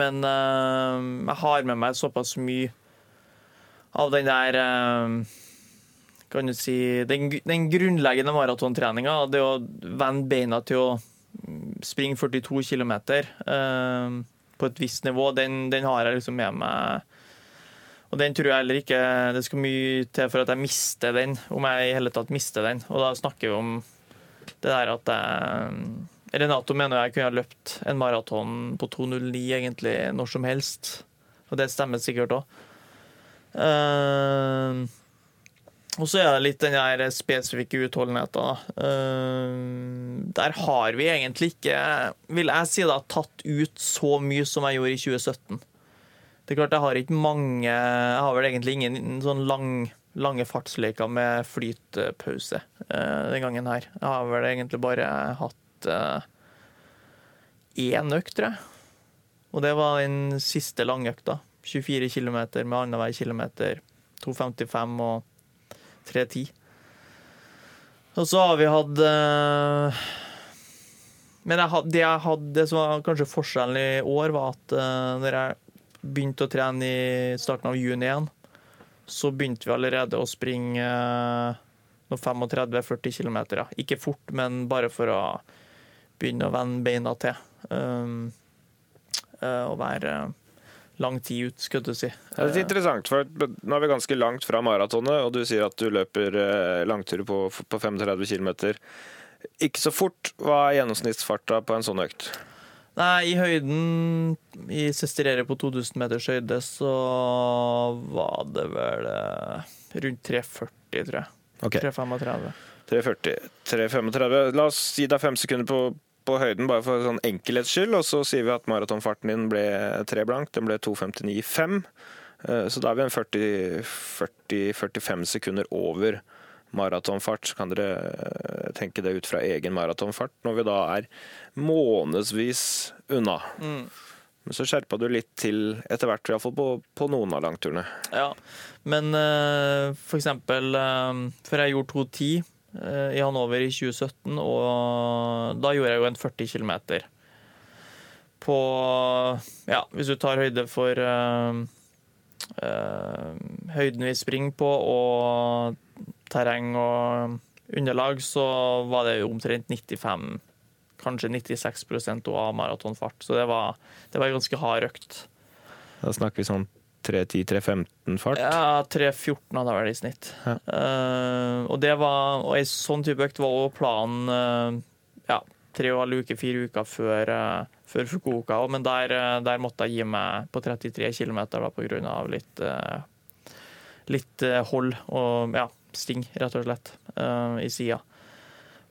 Men jeg har med meg såpass mye av den der Kan du si Den, den grunnleggende maratontreninga, det å vende beina til å springe 42 km på et visst nivå, den, den har jeg liksom med meg og den tror jeg heller ikke det skal mye til for at jeg mister den, om jeg i hele tatt mister den. Og da snakker vi om det der at jeg Renato mener jeg kunne ha løpt en maraton på 2.09 egentlig når som helst. Og det stemmer sikkert òg. Uh, og så er det litt den der spesifikke utholdenheten. Uh, der har vi egentlig ikke, vil jeg si, da, tatt ut så mye som jeg gjorde i 2017. Det er klart, jeg har ikke mange Jeg har vel egentlig ingen sånn lang, lange fartsleker med flytpause uh, den gangen her. Jeg har vel egentlig bare hatt uh, én økt, tror jeg. Og det var den siste langøkta. 24 km med annenhver kilometer. 2,55 og 3,10. Og så har vi hatt uh, Men jeg had, det, jeg hadde, det som var kanskje forskjellen i år, var at uh, når jeg begynte å trene i starten av juni igjen, så begynte vi allerede å springe uh, 35-40 km. Ikke fort, men bare for å begynne å vende beina til. Um, og være lang tid ut, skulle du si. Det er litt interessant, for nå er vi ganske langt fra maratonet, og du sier at du løper uh, langturer på, på 35 km. Ikke så fort. Hva er gjennomsnittsfarta på en sånn økt? Nei, i høyden I Sesterere på 2000 meters høyde så var det vel eh, rundt 3,40, tror jeg. Okay. 3,35. 3,40. 3,35. La oss gi deg fem sekunder på, på høyden, bare for sånn enkelhets skyld. Og så sier vi at maratonfarten din ble tre blank. Den ble 2,59,5. Eh, så da er vi en 40-45 sekunder over maratonfart. Så kan dere eh, tenke det ut fra egen maratonfart, når vi da er månedsvis unna. Mm. Men så skjerpa du litt til etter hvert, iallfall på, på noen av langturene. Ja, men uh, for eksempel uh, før jeg gjorde 2.10 uh, i Hanover i 2017, og da gjorde jeg jo en 40 km. På Ja, hvis du tar høyde for uh, høyden vi springer på og terreng og underlag, så var det omtrent 95 kanskje 96% av maratonfart. Så det var, det var en ganske hard økt. Da snakker vi sånn 3.10-3.15 fart? Ja, 3.14 hadde vært i snitt. Ja. Uh, og det var, og ei sånn type økt var også planen uh, ja, tre og en halv uke, fire uker før, uh, før Fukuoka. Men der, der, måtte jeg gi meg på 33 km pga. litt, litt hold og ja, sting, rett og slett, i sida.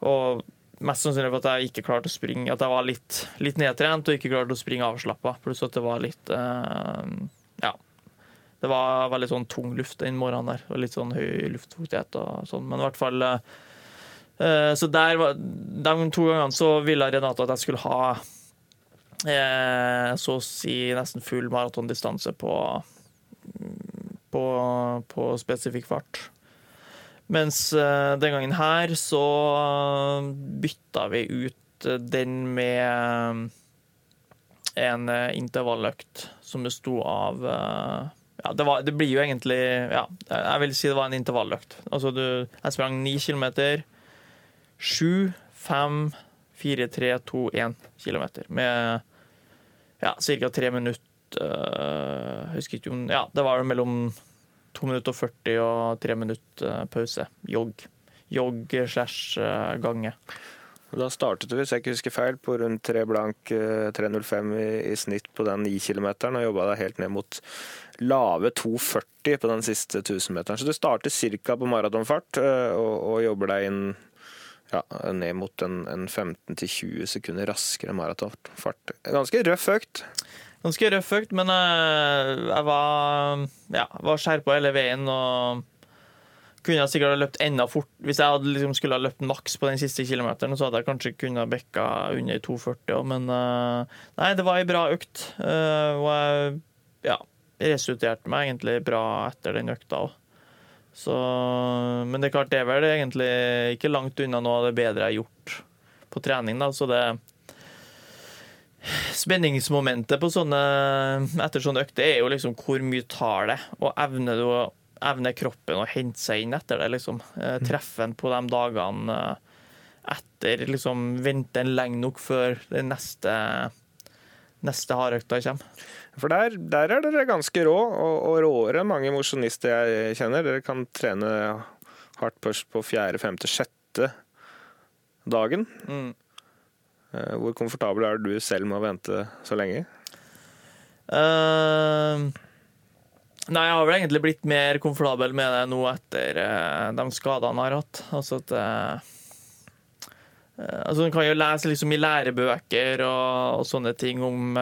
Og mest sannsynlig for at jeg ikke klarte å springe At jeg var litt, litt nedtrent og ikke klarte å springe avslappa. Pluss at det var litt Ja. Det var veldig sånn tung luft den morgenen der, og litt sånn høy luftfuktighet og sånn. Men i hvert fall uh, Så der var De to gangene så ville Renate at jeg skulle ha uh, så å si nesten full maratondistanse på, på, på spesifikk fart. Mens uh, den gangen her så bytta vi ut den med en intervalløkt som besto av ja, det, var, det, blir jo egentlig Ja, jeg vil si det var en intervalløkt. Altså du Jeg sprang 9 kilometer. 7, 5, 4, 3, 2, 1 kilometer. Med ja, ca. tre minutter Jeg husker ikke om Ja, det var mellom 2 minutter og 40 og 3 minutter eh, pause. Jogg. Jogg slash eh, gange. Da startet du, hvis jeg ikke husker feil, på rundt 3 blank 3.05 eh, i, i, snitt på den 9 km, og jobba deg helt ned mot lave 2,40 på den siste 1000-meteren. Så du starter ca. på maratonfart og, og, jobber deg inn ja, ned mot en, en 15-20 sekunder raskere maratonfart. Ganske røff økt ganske røff økt, men eh, jeg var, ja, var skjerpa hele veien. og kunne jeg sikkert ha løpt enda fort. Hvis jeg hadde liksom skulle ha løpt maks på den siste kilometeren, så hadde jeg kanskje kunnet bekka under 2,40 òg, men uh, nei, det var ei bra økt. Uh, og jeg ja, resulterte meg egentlig bra etter den økta òg. Men det er klart, det er vel egentlig ikke langt unna noe av det bedre jeg har gjort på trening. da, så det Spenningsmomentet på sånne, etter sånne økter er jo liksom hvor mye tar det, og evner du å evner kroppen å hente seg inn etter det. liksom. Eh, mm. Treffe en på de dagene eh, etter. liksom Vente en lenge nok før den neste, neste hardøkta kommer. For der, der, er dere ganske rå, og, og råere enn mange mosjonister jeg kjenner. Dere kan trene hardt først på fjerde, femte, sjette dagen. Mm. Eh, hvor komfortabel er du selv med å vente så lenge? Uh, nei, jeg har vel egentlig blitt mer komfortabel med det nå etter uh, de skadene jeg har hatt. Altså at uh, altså En kan jo lese liksom i lærebøker og, og sånne ting om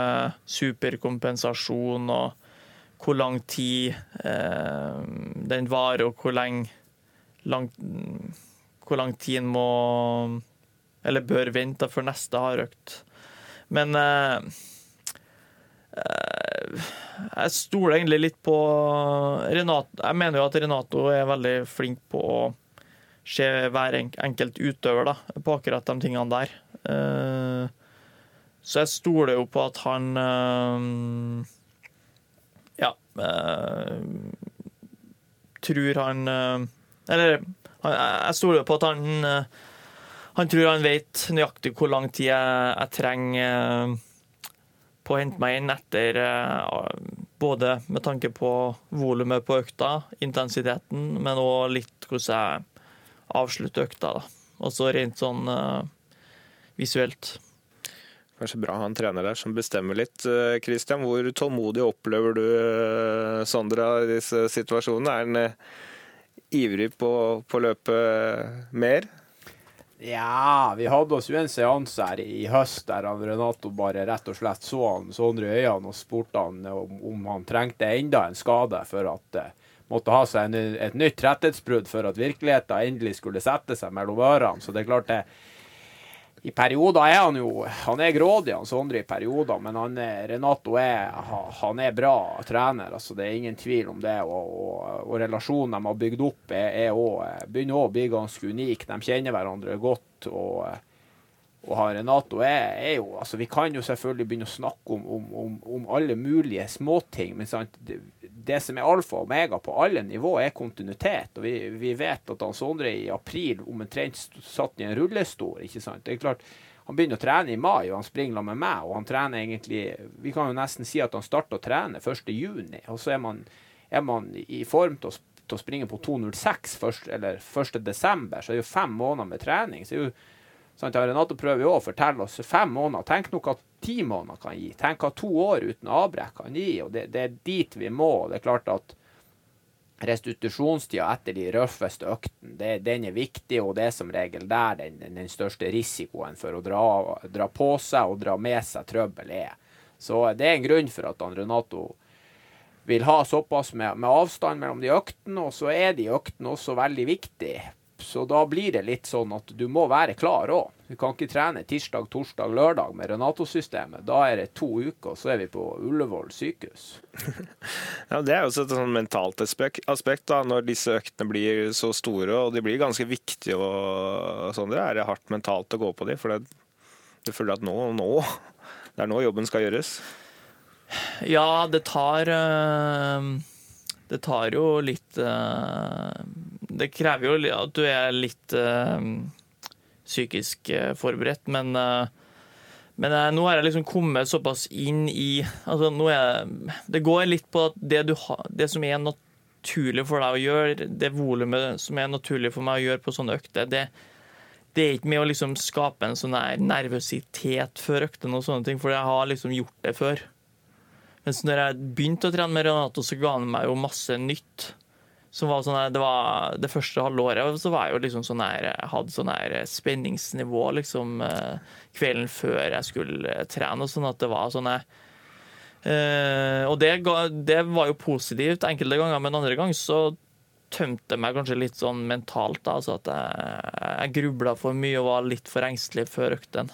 superkompensasjon og hvor lang tid den varer, og hvor lenge lang, hvor lang tid en må eller bør vente for neste hardøkt. Men jeg stoler egentlig litt på Renato. Jeg mener jo at Renato er veldig flink på å se hver enkelt utøver da, på akkurat de tingene der. Eh, så jeg stoler jo på at han eh, Ja eh, Tror han Eller jeg stoler på at han han tror han vet nøyaktig hvor lang tid jeg, jeg trenger på å hente meg inn etter eh, Både med tanke på volumet på økta, intensiteten, men òg litt hvordan jeg avslutter økta. da. Også rent sånn uh, visuelt. Kanskje bra å ha en trener der som bestemmer litt. Kristian, hvor tålmodig opplever du Sondra i disse situasjonene? Er han ivrig på å løpe mer? Ja, vi hadde oss jo en seanse her i høst der Renato bare rett og slett så han Sondre i øynene og spurte han om, om, han trengte enda en skade for at uh, måtte ha seg en, et nytt rettighetsbrudd for at virkeligheten endelig skulle sette seg mellom ørene. Så det er klart det, i perioder er han jo Han er grådig, han Sondre, i perioder, men han, Renato er, han er bra trener. altså Det er ingen tvil om det. Og, og, og relasjonen de har bygd opp, er, er også, begynner å bli ganske unik. De kjenner hverandre godt. og og Renato er, er, jo altså Vi kan jo selvfølgelig begynne å snakke om, om, om, om alle mulige småting, men sant, det, som er alfa og omega på alle nivå, er kontinuitet. og Vi, vi vet at han Sondre i april omtrent satt i en rullestol. ikke sant, det er klart han begynner å trene i mai, og han springer med meg. og han trener egentlig, Vi kan jo nesten si at han starter å trene 1.6, og så er man, er man i form til å, til å springe på 2.06 eller 1.12. Så er det jo fem måneder med trening. så er det jo Sant? Renato prøver jo å fortelle oss fem måneder. Tenk noe ti måneder kan gi. Tenk hva to år uten avbrekk kan gi. og det, det, er dit vi må. og Det er klart at restitusjonstida etter de røffeste øktene, den er viktig, og det er som regel der den, den største risikoen for å dra, dra, på seg og dra med seg trøbbel er. Så det er en grunn for at Renato vil ha såpass med, med avstand mellom de øktene, og så er de øktene også veldig viktige så da blir det litt sånn at du må være klar òg. Du kan ikke trene tirsdag, torsdag, lørdag med Renato-systemet. Da er det to uker, og så er vi på Ullevål sykehus. ja, Det er jo også et sånn mentalt aspekt da, når disse øktene blir så store og de blir ganske viktige. og sånn. Det er hardt mentalt å gå på dem, for det, du føler at nå, nå, det er nå jobben skal gjøres. Ja, det tar øh, Det tar jo litt øh, det krever jo at du er litt uh, psykisk uh, forberedt, men, uh, men nå har jeg liksom kommet såpass inn i altså nå er, Det går litt på at det, ha, det som er naturlig for deg å gjøre, det volumet som er naturlig for meg å gjøre på sånne økter, det, det er ikke med å liksom skape en sånn nervøsitet før øktene og sånne ting, for jeg har liksom gjort det før. Mens når jeg begynte å trene med Renato, så ga han meg jo masse nytt. Var sånn det, var, det første halvåret så var jeg jo liksom sånn her, hadde sånn her spenningsnivå liksom eh, kvelden før jeg skulle trene. sånn at det var sånn Uh, og det, det, var jo positivt enkelte ganger, men andre ganger så tømte jeg meg kanskje litt sånn mentalt. da, altså At jeg, jeg grubla for mye og var litt for engstelig før økten.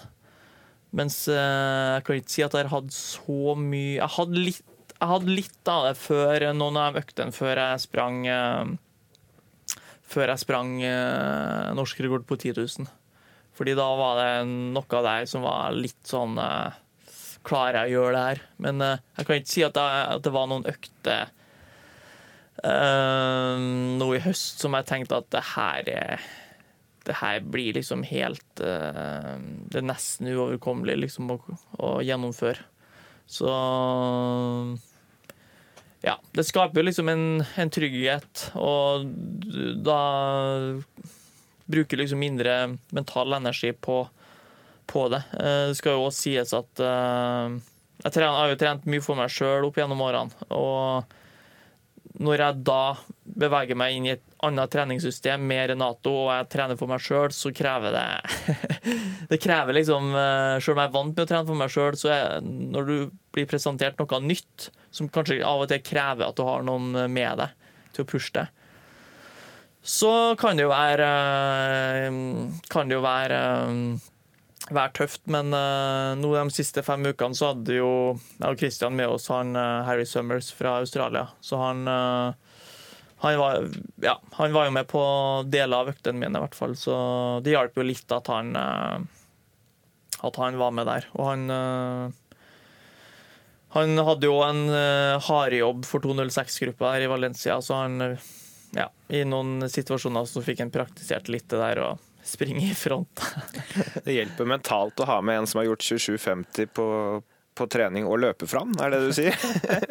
Mens uh, jeg kan ikke si at jeg hadde så mye Jeg hadde litt jeg jeg hadde litt av det før noen av øktene før jeg sprang eh, Før jeg sprang eh, norsk rekord på 10 000. Fordi da var det noe det som var litt sånn eh, Klarer jeg å gjøre det her? Men jeg kan ikke si at det, at det var noen økter uh, nå i høst som jeg tenkte at det her er det her blir liksom helt Det er nesten uoverkommelig liksom å, å, gjennomføre. Så Ja. Det skaper liksom en, en trygghet, og da bruker liksom mindre mental energi på, på det. Uh, det skal jo også sies at uh, jeg, trener, jeg har jo trent mye for meg sjøl opp gjennom årene. og når jeg da beveger meg inn i et annet treningssystem med Renato, og jeg trener for meg sjøl, så krever det Det krever liksom Sjøl om jeg er vant med å trene for meg sjøl, så er, når du blir presentert noe nytt, som kanskje av og til krever at du har noen med deg til å pushe det, så kan det jo være Kan det jo være være tøft, men uh, nå de siste fem ukene så hadde jo jeg og Christian med oss han Harry Summers fra Australia. Så han, uh, han, var, ja, han var jo med på deler av øktene mine, i hvert fall. Så det hjalp jo litt at han, at han var med der. Og han han hadde jo en uh, hardjobb for 206-gruppa her i Valencia, så han ja, i noen situasjoner så fikk han praktisert litt det der. og springe i front. det hjelper mentalt å ha med en som har gjort 27,50 på, på trening og løpe fram, er det du sier?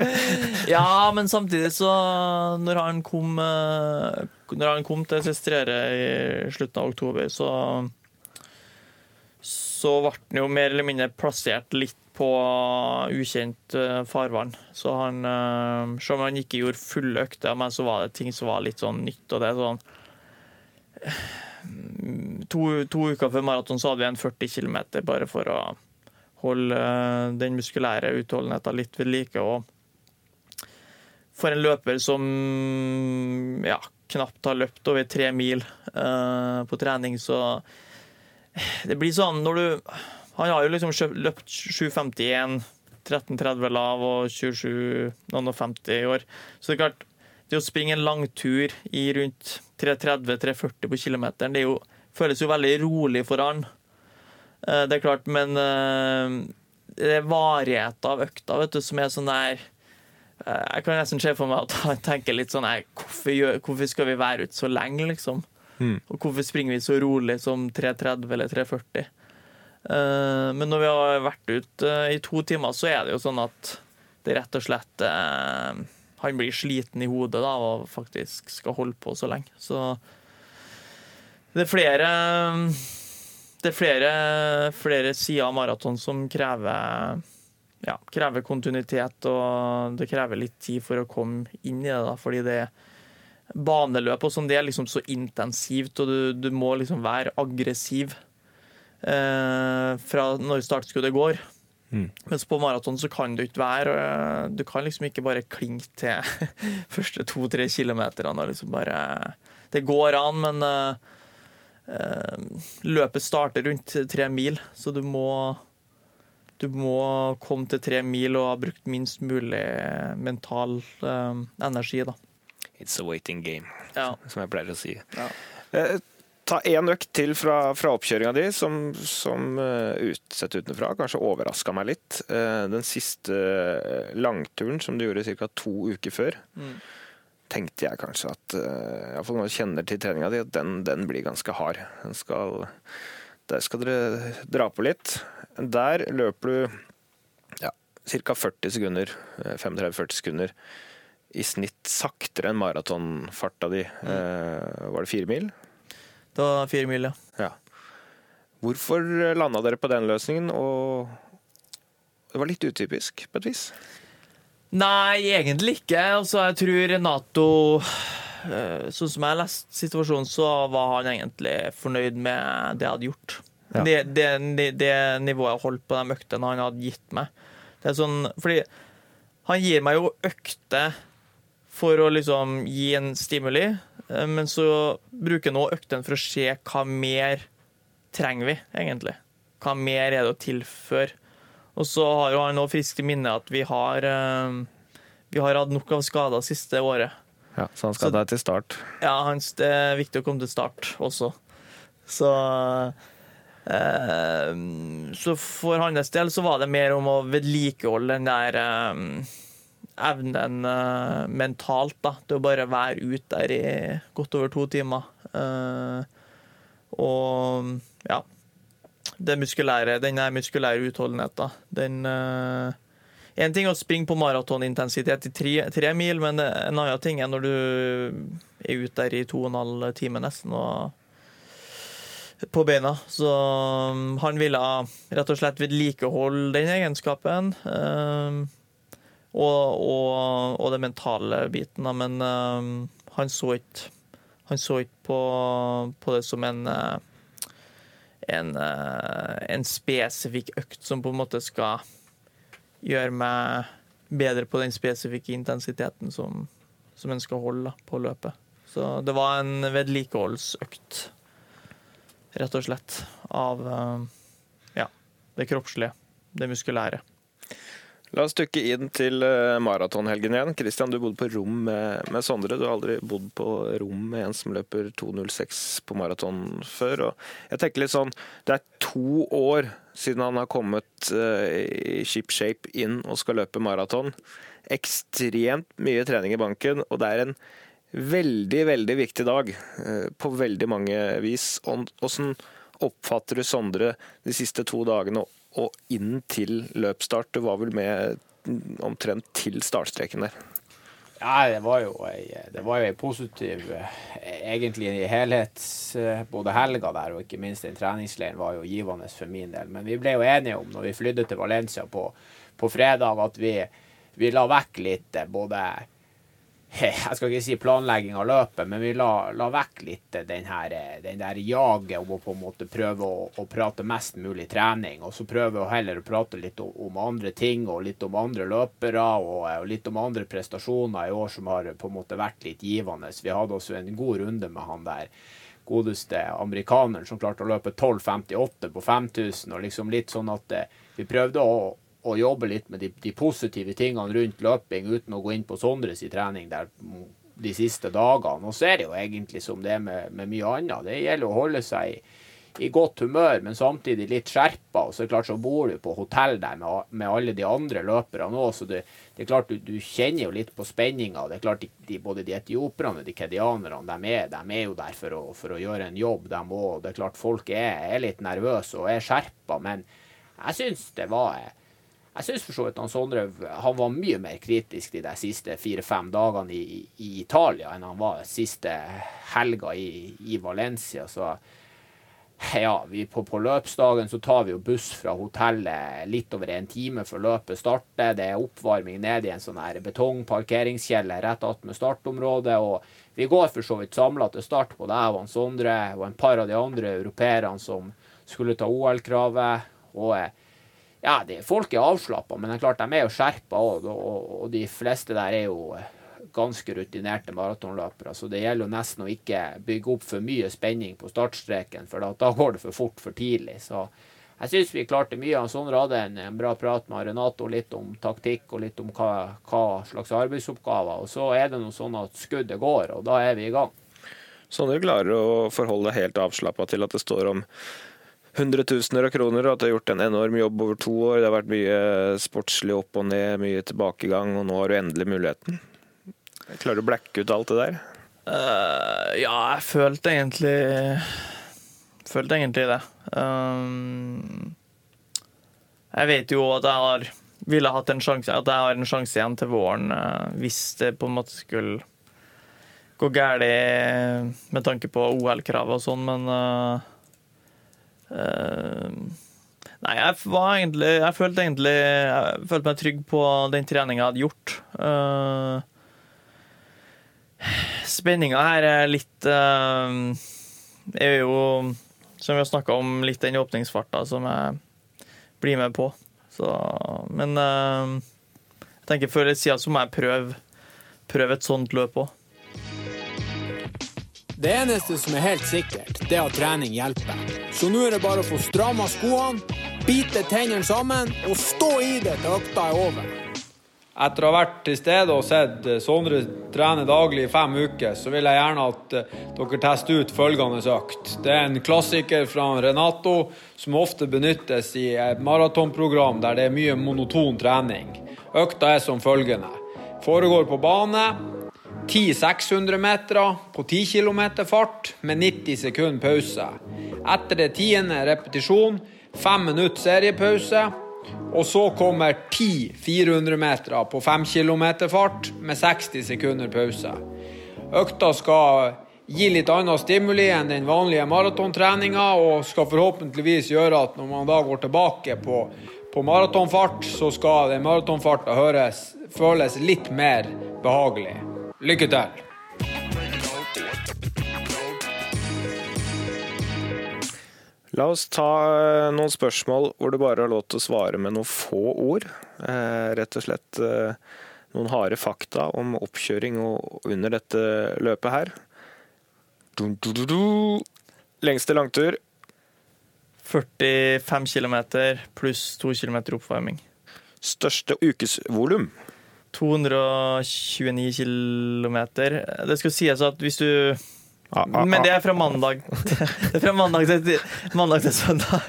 ja, men samtidig så Når han kom, eh, når han kom til Sestrere i slutten av oktober, så så ble han jo mer eller mindre plassert litt på ukjent eh, farvann. Så han eh, Selv om han ikke gjorde fulle økter, men så var det ting som var litt sånn nytt. og det sånn to, to, uker før maraton så hadde vi en 40 km bare for å holde eh, den muskulære utholdenheten litt ved like. Og for en løper som ja, knapt har løpt over tre mil uh, på trening, så det blir sånn når du Han har jo liksom løpt 7,51, 13,30 lav og 27,50 i år. Så det er klart, det å springe en langtur i rundt 3.30-3.40 på kilometeren, det jo, føles jo veldig rolig for han. Eh, det er klart, men eh, det er varigheten av økta vet du, som er sånn der eh, Jeg kan nesten se for meg at han tenker litt sånn her, hvorfor, hvorfor, skal vi være ute så lenge, liksom? Mm. Og hvorfor springer vi så rolig som 3.30 eller 3.40? Men når vi har vært ute i to timer, så er det jo sånn at det rett og slett han blir sliten i hodet da, og faktisk skal holde på så lenge. Så det er flere det er flere, flere sider av maraton som krever, ja, krever kontinuitet, og det krever litt tid for å komme inn i det. da, fordi det er baneløp og sånn, det er liksom så intensivt, og du, du må liksom være aggressiv eh, fra når startskuddet går. Mm. Mens på maraton så kan du ikke være eh, Du kan liksom ikke bare klinke til første to-tre kilometerne. Liksom bare, det går an, men uh, løpet starter rundt tre mil, så du må du må komme til tre mil og ha brukt minst mulig mental uh, energi. da. It's a waiting game, ja. som jeg pleier å si. Ja ta én økt til fra, fra oppkjøringa di, som, som ut, utsett utenfra kanskje overraska meg litt. Den siste langturen som du gjorde ca. to uker før, mm. Tenkte jeg kanskje at uh, Iallfall når jeg kjenner til treninga di, at den, den, blir ganske hard. Skal, der skal dere dra på litt. Der løper du ja, ca. 40 sekunder, 35-40 sekunder i snitt saktere enn maratonfarta di. Mm. var det fire mil? Det var fire mil, ja. ja. Hvorfor landa dere på den løsningen, og det var litt utypisk på et vis? Nei, egentlig ikke. Altså, jeg tror Renato eh, Sånn som jeg har lest situasjonen, så var han egentlig fornøyd med det jeg hadde gjort. Ja. Det, det, det, nivået jeg holdt på de øktene han hadde gitt meg. Det er sånn, fordi han gir meg jo økter for å liksom gi en stimuli, Eh, men så bruker jeg nå øktene for å se hva mer trenger vi, egentlig. Hva mer er det å tilføre? Og så har jo han nå friskt i minne at vi har, eh, vi har hatt nok av skader siste året. Ja, Så han skal Så- der til start. Ja, hans, det er viktig å komme til start også. Så eh, Så for hans del så var det mer om å vedlikeholde den der eh, evnen eh, mentalt, da. Til å bare være ute der i godt over to timer. Eh, og ja. Det muskulære, den muskulære utholdenheten, den Én en ting er å springe på maratonintensitet i tre, tre mil, men en annen ting er når du er ute der i to og en halv time nesten og på beina. Så um, han ville rett og slett vedlikeholde den egenskapen. um, og, og, og den mentale biten. Men um, han så ikke Han så ikke på, på det som en uh, en, uh, en spesifikk økt som på en måte skal gjøre meg bedre på den spesifikke intensiteten som, som en skal holde på løpet. Så det var en vedlikeholdsøkt, rett og slett, av eh, ja, det kroppslige, det muskulære. La oss dukke inn til eh, maratonhelgen igjen. Kristian, du bodde på rom med, med Sondre. Du har aldri bodd på rom med en som løper 2.06 på maraton før. Og jeg tenker litt sånn, Det er to år siden han har kommet uh, i ship shape inn og skal løpe maraton. Ekstremt mye trening i banken, og det er en veldig, veldig viktig dag uh, på veldig mange vis. Hvordan oppfatter du Sondre de siste to dagene og inn til løpsstart? Du var vel med omtrent til startstreken der? Ja, det var jo ei, var jo ei positiv Egentlig i helhets eh, Både helga der og ikke minst den treningsleiren var jo givende for min del. Men vi ble jo enige om når vi flydde til Valencia på, på fredag, at vi, vi la vekk litt eh, både jeg skal ikke si planlegging av løpet, men vi la, la vekk litt den, her, den der jaget om å på en måte prøve å, å, prate mest mulig trening. Og så prøve å heller å prate litt om, om andre ting og litt om andre løpere og, og, litt om andre prestasjoner i år som har på en måte vært litt givende. Vi hadde også en god runde med han der godeste amerikaneren som klarte å løpe 12,58 på 5000. og liksom litt sånn at eh, vi prøvde å og jobbe litt med de, de, positive tingene rundt løping, uten å gå inn på Sondres i trening der de siste dagene. Og så er det jo egentlig som det er med, med mye annet. Det gjelder å holde seg i, i godt humør, men samtidig litt skjerpa. Og så er det klart så bor du på hotell der med, med alle de andre løperne òg, så det, det, er klart du, du, kjenner jo litt på spenninga. Det er klart de, de, både de etioperne og de kedianerne, de er, de er jo der for å, for å gjøre en jobb, de òg. Det er klart folk er, er litt nervøse og er skjerpa, men jeg syns det var jeg syns for så vidt han Sondre han var mye mer kritisk de der siste fire-fem dagene i, i, Italia enn han var siste helga i, i Valencia. Så ja, på, på, løpsdagen så tar vi jo buss fra hotellet litt over en time før løpet starter. Det er oppvarming ned i en sånn her betongparkeringskjeller rett attmed startområdet. og vi går for så vidt samla til start på det jeg og Sondre og en par av de andre europeerne som skulle ta OL-kravet. og ja, det, folk er avslappa, men det er klart de er jo skjerpa òg. Og, og, de fleste der er jo ganske rutinerte maratonløpere. Så det gjelder jo nesten å ikke bygge opp for mye spenning på startstreken, for da, da går det for fort for tidlig. Så jeg syns vi klarte mye. Sondre hadde en, en, bra prat med Renato litt om taktikk og litt om hva, hva slags arbeidsoppgaver. Og så er det noe sånn at skuddet går, og da er vi i gang. Sondre klarer å forholde helt avslappa til at det står om hundretusener av kroner, og at du har gjort en enorm jobb over to år. Det har vært mye sportslig opp og ned, mye tilbakegang, og nå har du endelig muligheten. Klarer du å blacke ut alt det der? Uh, ja, jeg følte egentlig Følte egentlig det. Um, jeg vet jo at jeg har ville hatt en sjanse At jeg har en sjanse igjen til våren uh, hvis det på en måte skulle gå galt med tanke på OL-kravet og sånn, men Uh, nei, jeg var egentlig Jeg følte egentlig Jeg følte meg trygg på den treninga jeg hadde gjort. Uh, Spenninga her er litt uh, Er jo, som vi har snakka om, litt den åpningsfarta som jeg blir med på. Så, men jeg tenker før eller siden så må jeg prøve, prøve et sånt løp òg. Det eneste som er helt sikkert, det er at trening hjelper. Så nå er det bare å få stramma skoene, bite tennene sammen og stå i det til økta er over. Etter å ha vært til stede og sett eh, Sondre trene daglig i fem uker, så vil jeg gjerne at eh, dere tester ut følgende økt. Det er en klassiker fra Renato som ofte benyttes i et maratonprogram der det er mye monoton trening. Økta er som følgende. Foregår på bane. 10 600 meter på 10 km fart med 90 sekunder pause. Etter det tiende repetisjon, fem minutter seriepause. Og så kommer 10 400 meter på 5 km fart med 60 sekunder pause. Økta skal gi litt annen stimuli enn den vanlige maratontreninga, og skal forhåpentligvis gjøre at når man da går tilbake på, på maratonfart, så skal den maratonfarta føles litt mer behagelig. Lykke til! La oss ta eh, noen spørsmål hvor du bare har lov til å svare med noen få ord. Eh, rett og slett eh, noen harde fakta om oppkjøring og under dette løpet her. Lengste langtur 45 km pluss 2 km oppvarming. Største ukesvolum 229 km. Det skal sies at hvis du Men det er fra mandag. Det er fra mandag til, mandag til søndag.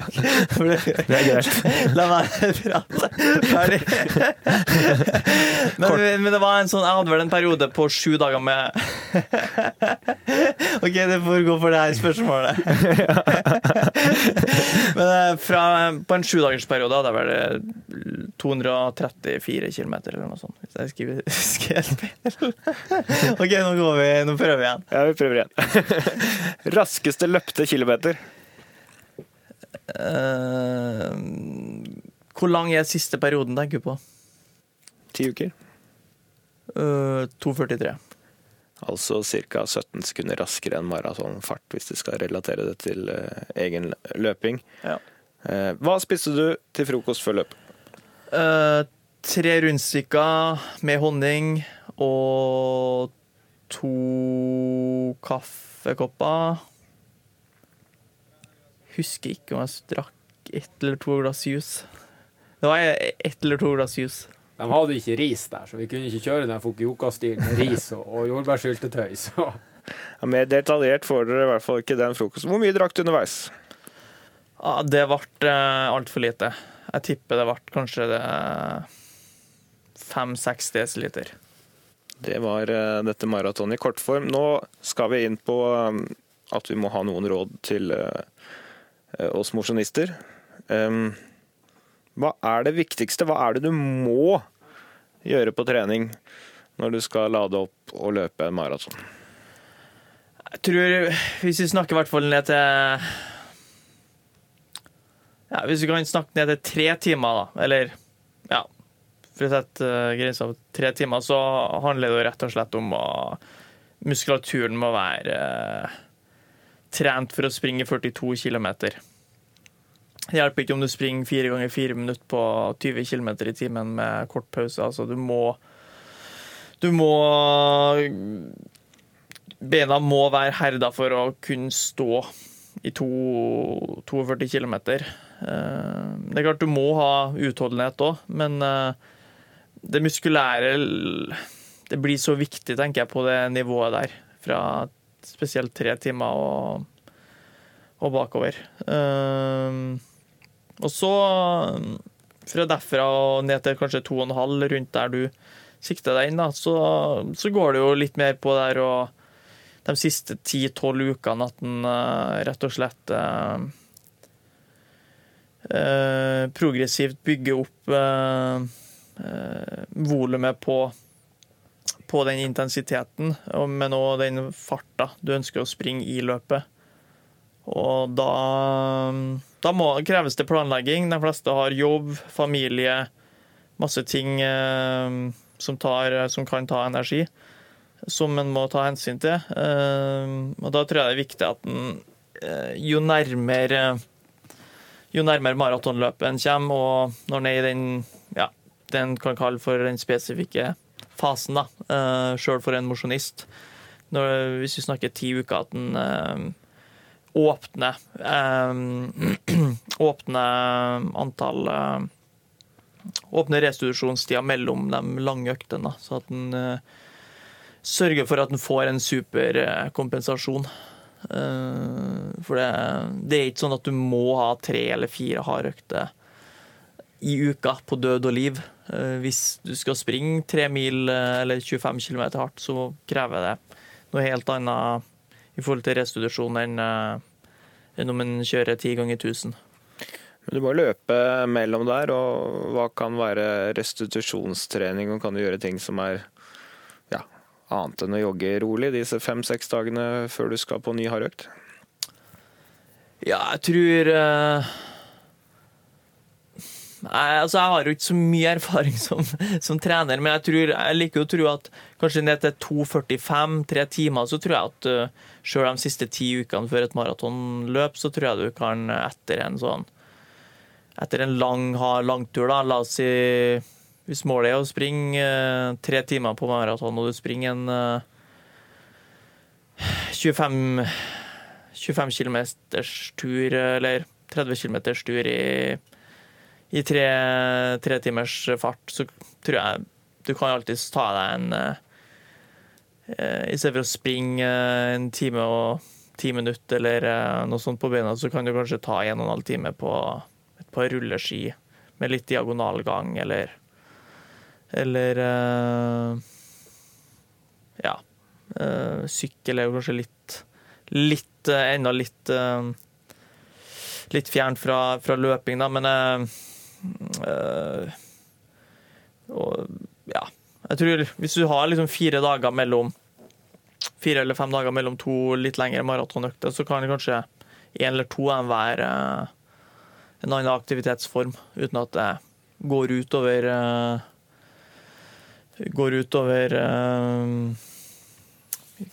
Det er greit. La meg prate ferdig. Men, men det var en sånn Jeg hadde vel en periode på sju dager med OK, det får gå for det her spørsmålet. Men eh, fra, på en sjudagersperiode hadde jeg vel 234 km eller noe sånt. Hvis jeg skriver, skriver feil. OK, nå går vi. Nå prøver vi igjen. Ja, vi prøver igjen. Raskeste løpte kilometer. Uh, hvor lang er siste perioden, tenker du på? Ti uker. Uh, 2,43. Altså ca. 17 sekunder raskere enn maratonfart, hvis du skal relatere det til uh, egen løping. Ja. Eh, hva spiste du til frokost før løp? Eh, tre rundstykker med honning og to kaffekopper. Husker ikke om jeg drakk ett eller to glass juice. Det var ett eller to glass juice. De hadde ikke ris der, så vi kunne ikke kjøre den Fukuoka-stilen med ris og, og jordbærsyltetøy. Så Ja, mer detaljert får dere i hvert fall ikke den frokosten. Hvor mye drakk du underveis? Ja, det ble uh, altfor lite. Jeg tipper det ble kanskje fem-seks desiliter. Det var eh, dette maratonet i kortform. Nå skal vi inn på eh, at vi må ha noen råd til eh, oss mosjonister. Hva er det viktigste? Hva er det du må gjøre på trening når du skal lade opp og løpe en maraton? Jeg tror, hvis vi snakker i hvert fall ned til ja, Hvis vi kan snakke ned til tre timer, da, eller For å sette uh, grensa på tre timer, så handler det rett og slett om å Muskulaturen må være uh, trent for å springe 42 km. Det hjelper ikke om du springer fire ganger fire minutter på 20 km i timen med kort pause. Altså, du må Du må Beina må være herda for å kunne stå i to, 42 km. Det er klart du må ha utholdenhet òg, men eh, det muskulære Det blir så viktig, tenker jeg, på det nivået der. Fra spesielt tre timer og, og bakover. Uh, og så, fra derfra og ned til kanskje to og en halv, rundt der du sikter deg inn, da, så, så går det jo litt mer på der og de siste ti-tolv ukene at en uh, rett og slett uh, progressivt bygger opp uh, volumet på, på den intensiteten, men òg den farta du ønsker å springe i løpet. Og da, da må, kreves det planlegging. De fleste har jobb, familie, masse ting som, tar, som kan ta energi som en må ta hensyn til. Og da tror jeg det er viktig at en jo nærmere jo nærmere maratonløpet en kommer, og når en er i den den kan kalle for den spesifikke fasen, da, sjøl for en mosjonist Hvis vi snakker ti uker, at en åpner Åpner antall åpner restitusjonstida mellom de lange øktene, så at en uh, sørger for at en får en superkompensasjon. uh. Uh, for det, det, er ikke sånn at du må ha tre eller fire hardøkter i uka på død og liv. Hvis du skal springe tre mil eller 25 km hardt, så krever det noe helt annet i forhold til restitusjon enn, enn om en kjører ti ganger 1000. Men du må løpe mellom der, og hva kan være restitusjonstrening, og kan du gjøre ting som er ja, annet enn å jogge rolig disse fem-seks dagene før du skal på ny hardøkt? Ja, jeg tror altså Jeg har jo ikke så mye erfaring som, som, trener, men jeg, tror, jeg liker å tro at kanskje ned til 2,45, tre timer, så tror jeg at uh, sjøl selv de siste ti ukene før et maratonløp, så tror jeg du kan etter en sånn etter en lang, langtur, da, la oss si Hvis målet er å springe uh, tre timer på maraton, og du springer en uh, 25, 25 km tur, eller 30 km tur i, i tre, tre, timers fart, så tror jeg du kan alltids ta deg en eh, I stedet for å springe en time og ti minutter eller eh, noe sånt på beina, så kan du kanskje ta en og en halv time på et par rulleski med litt diagonalgang, eller Eller uh, Ja. Uh, sykkel er jo kanskje litt Litt uh, enda litt Litt fjernt fra, fra, løping, da, men og, ja. Jeg tror hvis du har liksom fire dager mellom Fire eller fem dager mellom to litt lengre maratonøkter, så kan det kanskje én eller to av dem være en annen aktivitetsform, uten at det går utover uh, Går utover uh,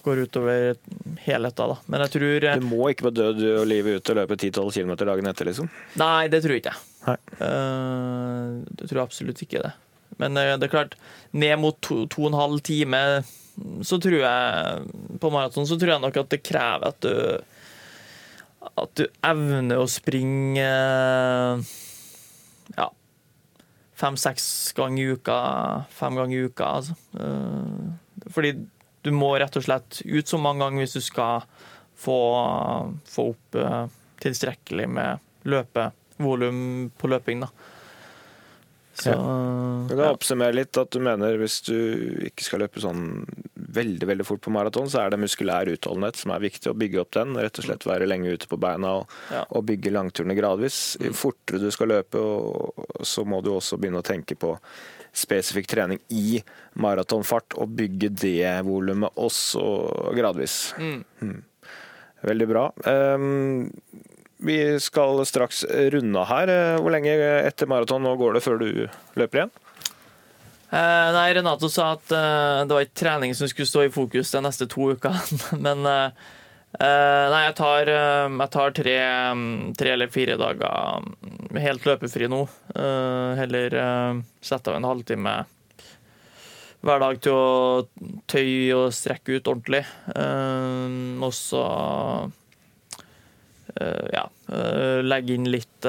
Går utover helheten, da. Men jeg tror Du må ikke være død og livet ut og løpe 10-12 km dagen etter, liksom? Nei, det tror jeg ikke. Nei. Uh, det tror jeg absolutt ikke det. Men det er klart, ned mot to, to og en halv time så tror jeg På maraton så tror jeg nok at det krever at du at du evner å springe ja, fem-seks ganger i uka. Fem ganger i uka, altså. Eh, fordi du må rett og slett ut så mange ganger hvis du skal få, få opp eh, tilstrekkelig med løpevolum på løping. da. Så, ja. Du kan oppsummere litt at du mener hvis du ikke skal løpe sånn veldig veldig fort på maraton, så er det muskulær utholdenhet som er viktig. Å bygge opp den. Rett og slett være lenge ute på beina og, ja. og bygge langturene gradvis. Jo fortere du skal løpe, og, så må du også begynne å tenke på spesifikk trening i maratonfart og bygge det volumet også gradvis. Mm. Mm. Veldig bra. Um, vi skal straks runde her. Hvor lenge etter maraton nå går det før du løper igjen? Eh, nei, Renato sa at eh, det var ikke trening som skulle stå i fokus de neste to ukene. Men eh, eh, nei, jeg tar, uh, jeg tar tre, tre, eller fire dager helt løpefri nå. Uh, heller sette av en halvtime hver dag til å tøye og strekke ut ordentlig. og så ja, legge inn litt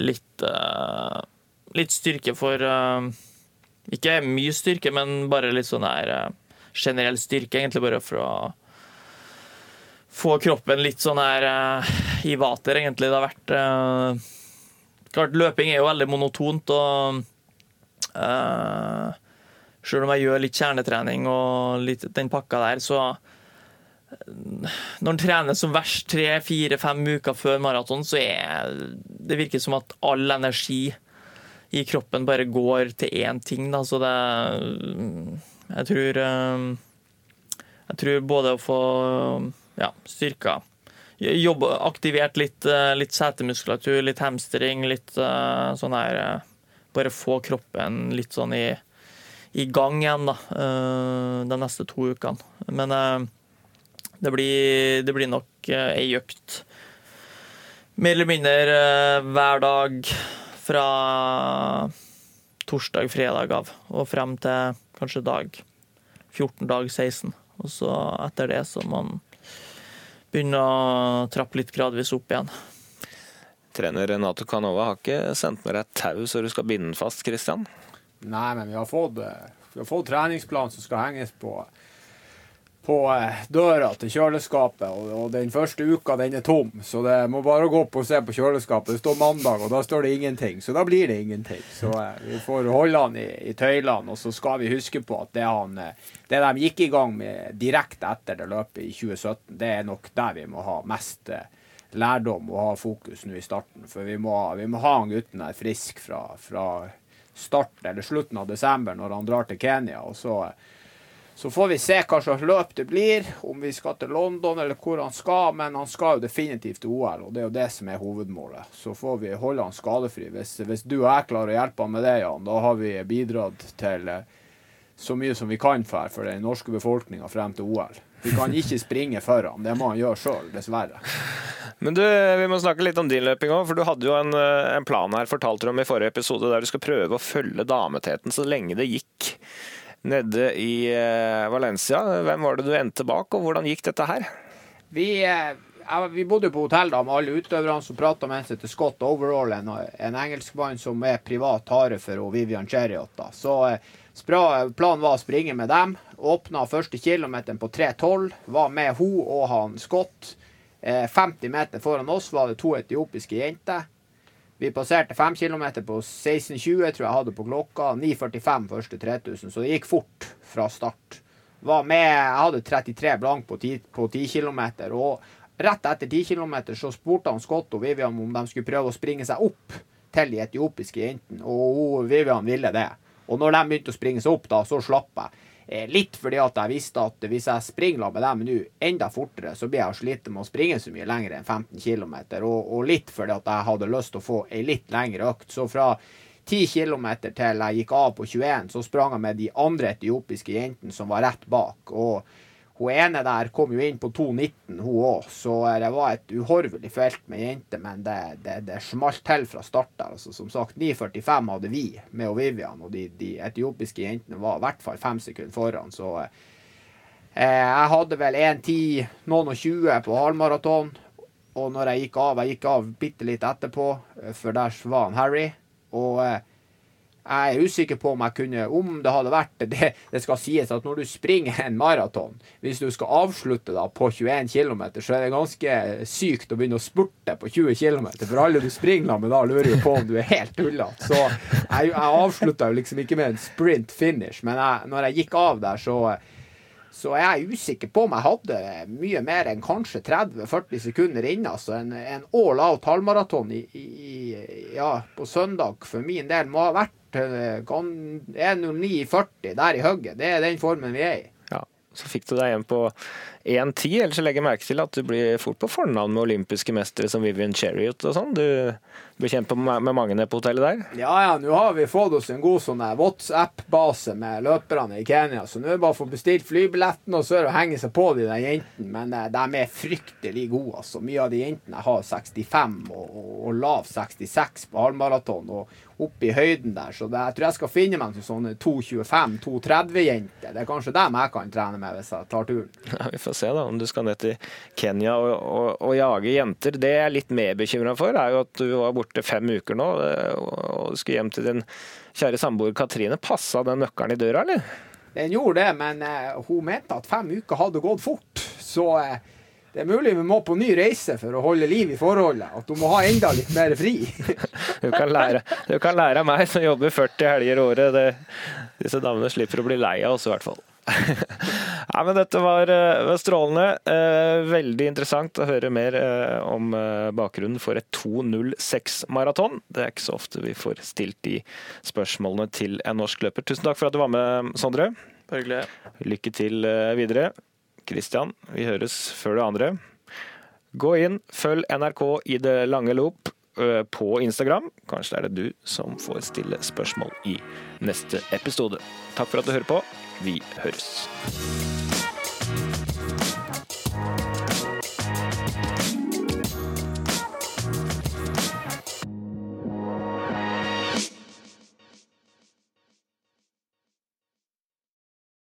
litt litt styrke for Ikke mye styrke, men bare litt sånn her generell styrke, egentlig bare for å få kroppen litt sånn her i vater, egentlig. Det har vært Klart, løping er jo veldig monotont, og uh, Sjøl om jeg gjør litt kjernetrening og litt den pakka der, så når en trener som verst tre, fire, fem uker før maraton, så er det virker som at all energi i kroppen bare går til én ting. Da. Så det Jeg tror eh, Jeg tror både å få ja, styrka Jobb, aktivert litt, eh, litt setemuskulatur, litt hamstring, litt eh, sånn her Bare få kroppen litt sånn i, i gang igjen, da, de neste to ukene. Men det blir, det blir nok eh, ei økt mer eller mindre eh, hver dag fra torsdag, fredag av og frem til kanskje dag 14, dag 16. Og så etter det så må man begynne å trappe litt gradvis opp igjen. Trener Renato Canova har ikke sendt med deg et tau så du skal binde den fast, Christian? Nei, men vi har fått, eh, vi har fått treningsplan som skal henges på, på eh, døra til kjøleskapet. Og, den første uka den er tom, så det må bare gå opp og se på kjøleskapet. Det står mandag, og da står det ingenting. Så da blir det ingenting. Så eh, vi får holde han i, i tøylene. Og så skal vi huske på at det, han, det de gikk i gang med direkte etter det løpet i 2017, det er nok der vi må ha mest eh, lærdom og ha fokus nå i starten. For vi må, vi må ha han gutten her frisk fra, fra, start eller slutten av desember når han drar til Kenya. og så, så får vi se hva slags løp det blir, om vi skal til London eller hvor han skal. Men han skal jo definitivt til OL, og det er jo det som er hovedmålet. Så får vi holde han skadefri. Hvis, hvis du og jeg klarer å hjelpe han med det, Jan, da har vi bidratt til eh, så mye som vi kan for, for den norske befolkninga frem til OL. Vi kan ikke springe for han, det må han gjøre sjøl, dessverre. Men du, Vi må snakke litt om din løping òg, for du hadde jo en, eh, en, plan her fortalte du om i forrige episode, der du skal prøve å følge dameteten så lenge det gikk nede i eh, Valencia. Hvem var det du endte bak, og hvordan gikk dette her? Vi, eh, vi bodde på hotell da med alle utøverne som prata med seg til Scott Overall, en, en engelskmann som er privat hare for Vivian Cheriot. Så planen var å springe med dem. Åpna første kilometeren på 3.12. Var med hun og han Scott. 50 eh, meter foran oss var det to etiopiske jenter. Vi passerte 5 km på 16,20, tror jeg hadde på klokka. 9,45 første 3000, så det gikk fort fra start. Var med, Jeg hadde 33 blank på 10, på 10 km. Og rett etter 10 km så spurte han Scott og Vivian om de skulle prøve å springe seg opp til de etiopiske jentene, og Vivian ville det. Og når de begynte å springe seg opp, da, så slapp jeg. Eh, litt fordi at jeg visste at hvis jeg springer med dem nå enda fortere, så blir jeg sliten med å springe så mye lenger enn 15 km. Og, og litt fordi at jeg hadde lyst til å få ei litt lengre økt. Så fra 10 km til jeg gikk av på 21, så sprang jeg med de andre etiopiske jentene som var rett bak. Og hun ene der kom jo inn på 2,19, hun òg, så det var et uhorvelig felt med jenter. Men det, det, det smalt til fra start der. Altså, som sagt, 9,45 hadde vi med Vivian, og de, de etiopiske jentene var i hvert fall fem sekunder foran. Så eh, jeg hadde vel 1,10, noen og 20 på halvmaraton. Og når jeg gikk av, jeg gikk av bitte litt etterpå, eh, for der var han Harry. Og eh, jeg er usikker på om jeg kunne Om det hadde vært det, det skal sies at når du springer en maraton, hvis du skal avslutte da på 21 km, så er det ganske sykt å begynne å spurte på 20 km. For alle du springer med da, lurer jo på om du er helt tullete. Så jeg, jeg avslutta jo liksom ikke med en sprint finish, men jeg, når jeg gikk av der, så så jeg er usikker på om jeg hadde mye mer enn kanskje 30-40 sekunder inne. Altså en, en all out halvmaraton i, i, ja, på søndag for min del må ha vært 1.09,40 der i hugget. Det er den formen vi er i. Ja, Så fikk du deg igjen på 1.10, ellers legger jeg merke til at du blir fort på fornavn med olympiske mestere som Vivian Cheriot og sånn. Du blir kjent med mange nede på hotellet der? Ja, ja, nå har vi fått oss en god sånn WhatsApp-base med løperne i Kenya. Så nå er det bare å få bestilt flybilletten og så er det å henge seg på de der jentene. Men eh, de er fryktelig gode, altså. Mye av de jentene har 65 og, og, og lav 66 på halvmaraton. Og, oppe i høyden der. Så det, jeg tror jeg skal finne meg sånne 2.25-2.30-jenter. Det er kanskje dem jeg kan trene med hvis jeg tar turen. Ja, får se da om du skal ned til Kenya og, og, og jage jenter. Det jeg er litt mer bekymra for, er jo at du var borte fem uker nå og du skulle hjem til din kjære samboer Katrine. Passa den nøkkelen i døra, eller? Den gjorde det, men uh, hun mente at fem uker hadde gått fort. Så uh, det er mulig vi må på ny reise for å holde liv i forholdet. At du må ha enda litt mer fri. du, kan lære, du kan lære av meg som jobber 40 helger i året. Det, disse damene slipper å bli lei av oss i hvert fall. Ja, men dette var, eh, strålende. Eh, veldig interessant å høre mer eh, om bakgrunnen for et 2.06-maraton. Det er ikke så ofte vi får stilt de spørsmålene til en norsk løper. Tusen takk for at du var med, Sondre. Hyggelig. Lykke til videre. Kristian, vi høres før det andre. Gå inn, følg NRK i det lange loop på Instagram. Kanskje det er det du som får stille spørsmål i neste episode. Takk for at du hører på. Vi høres.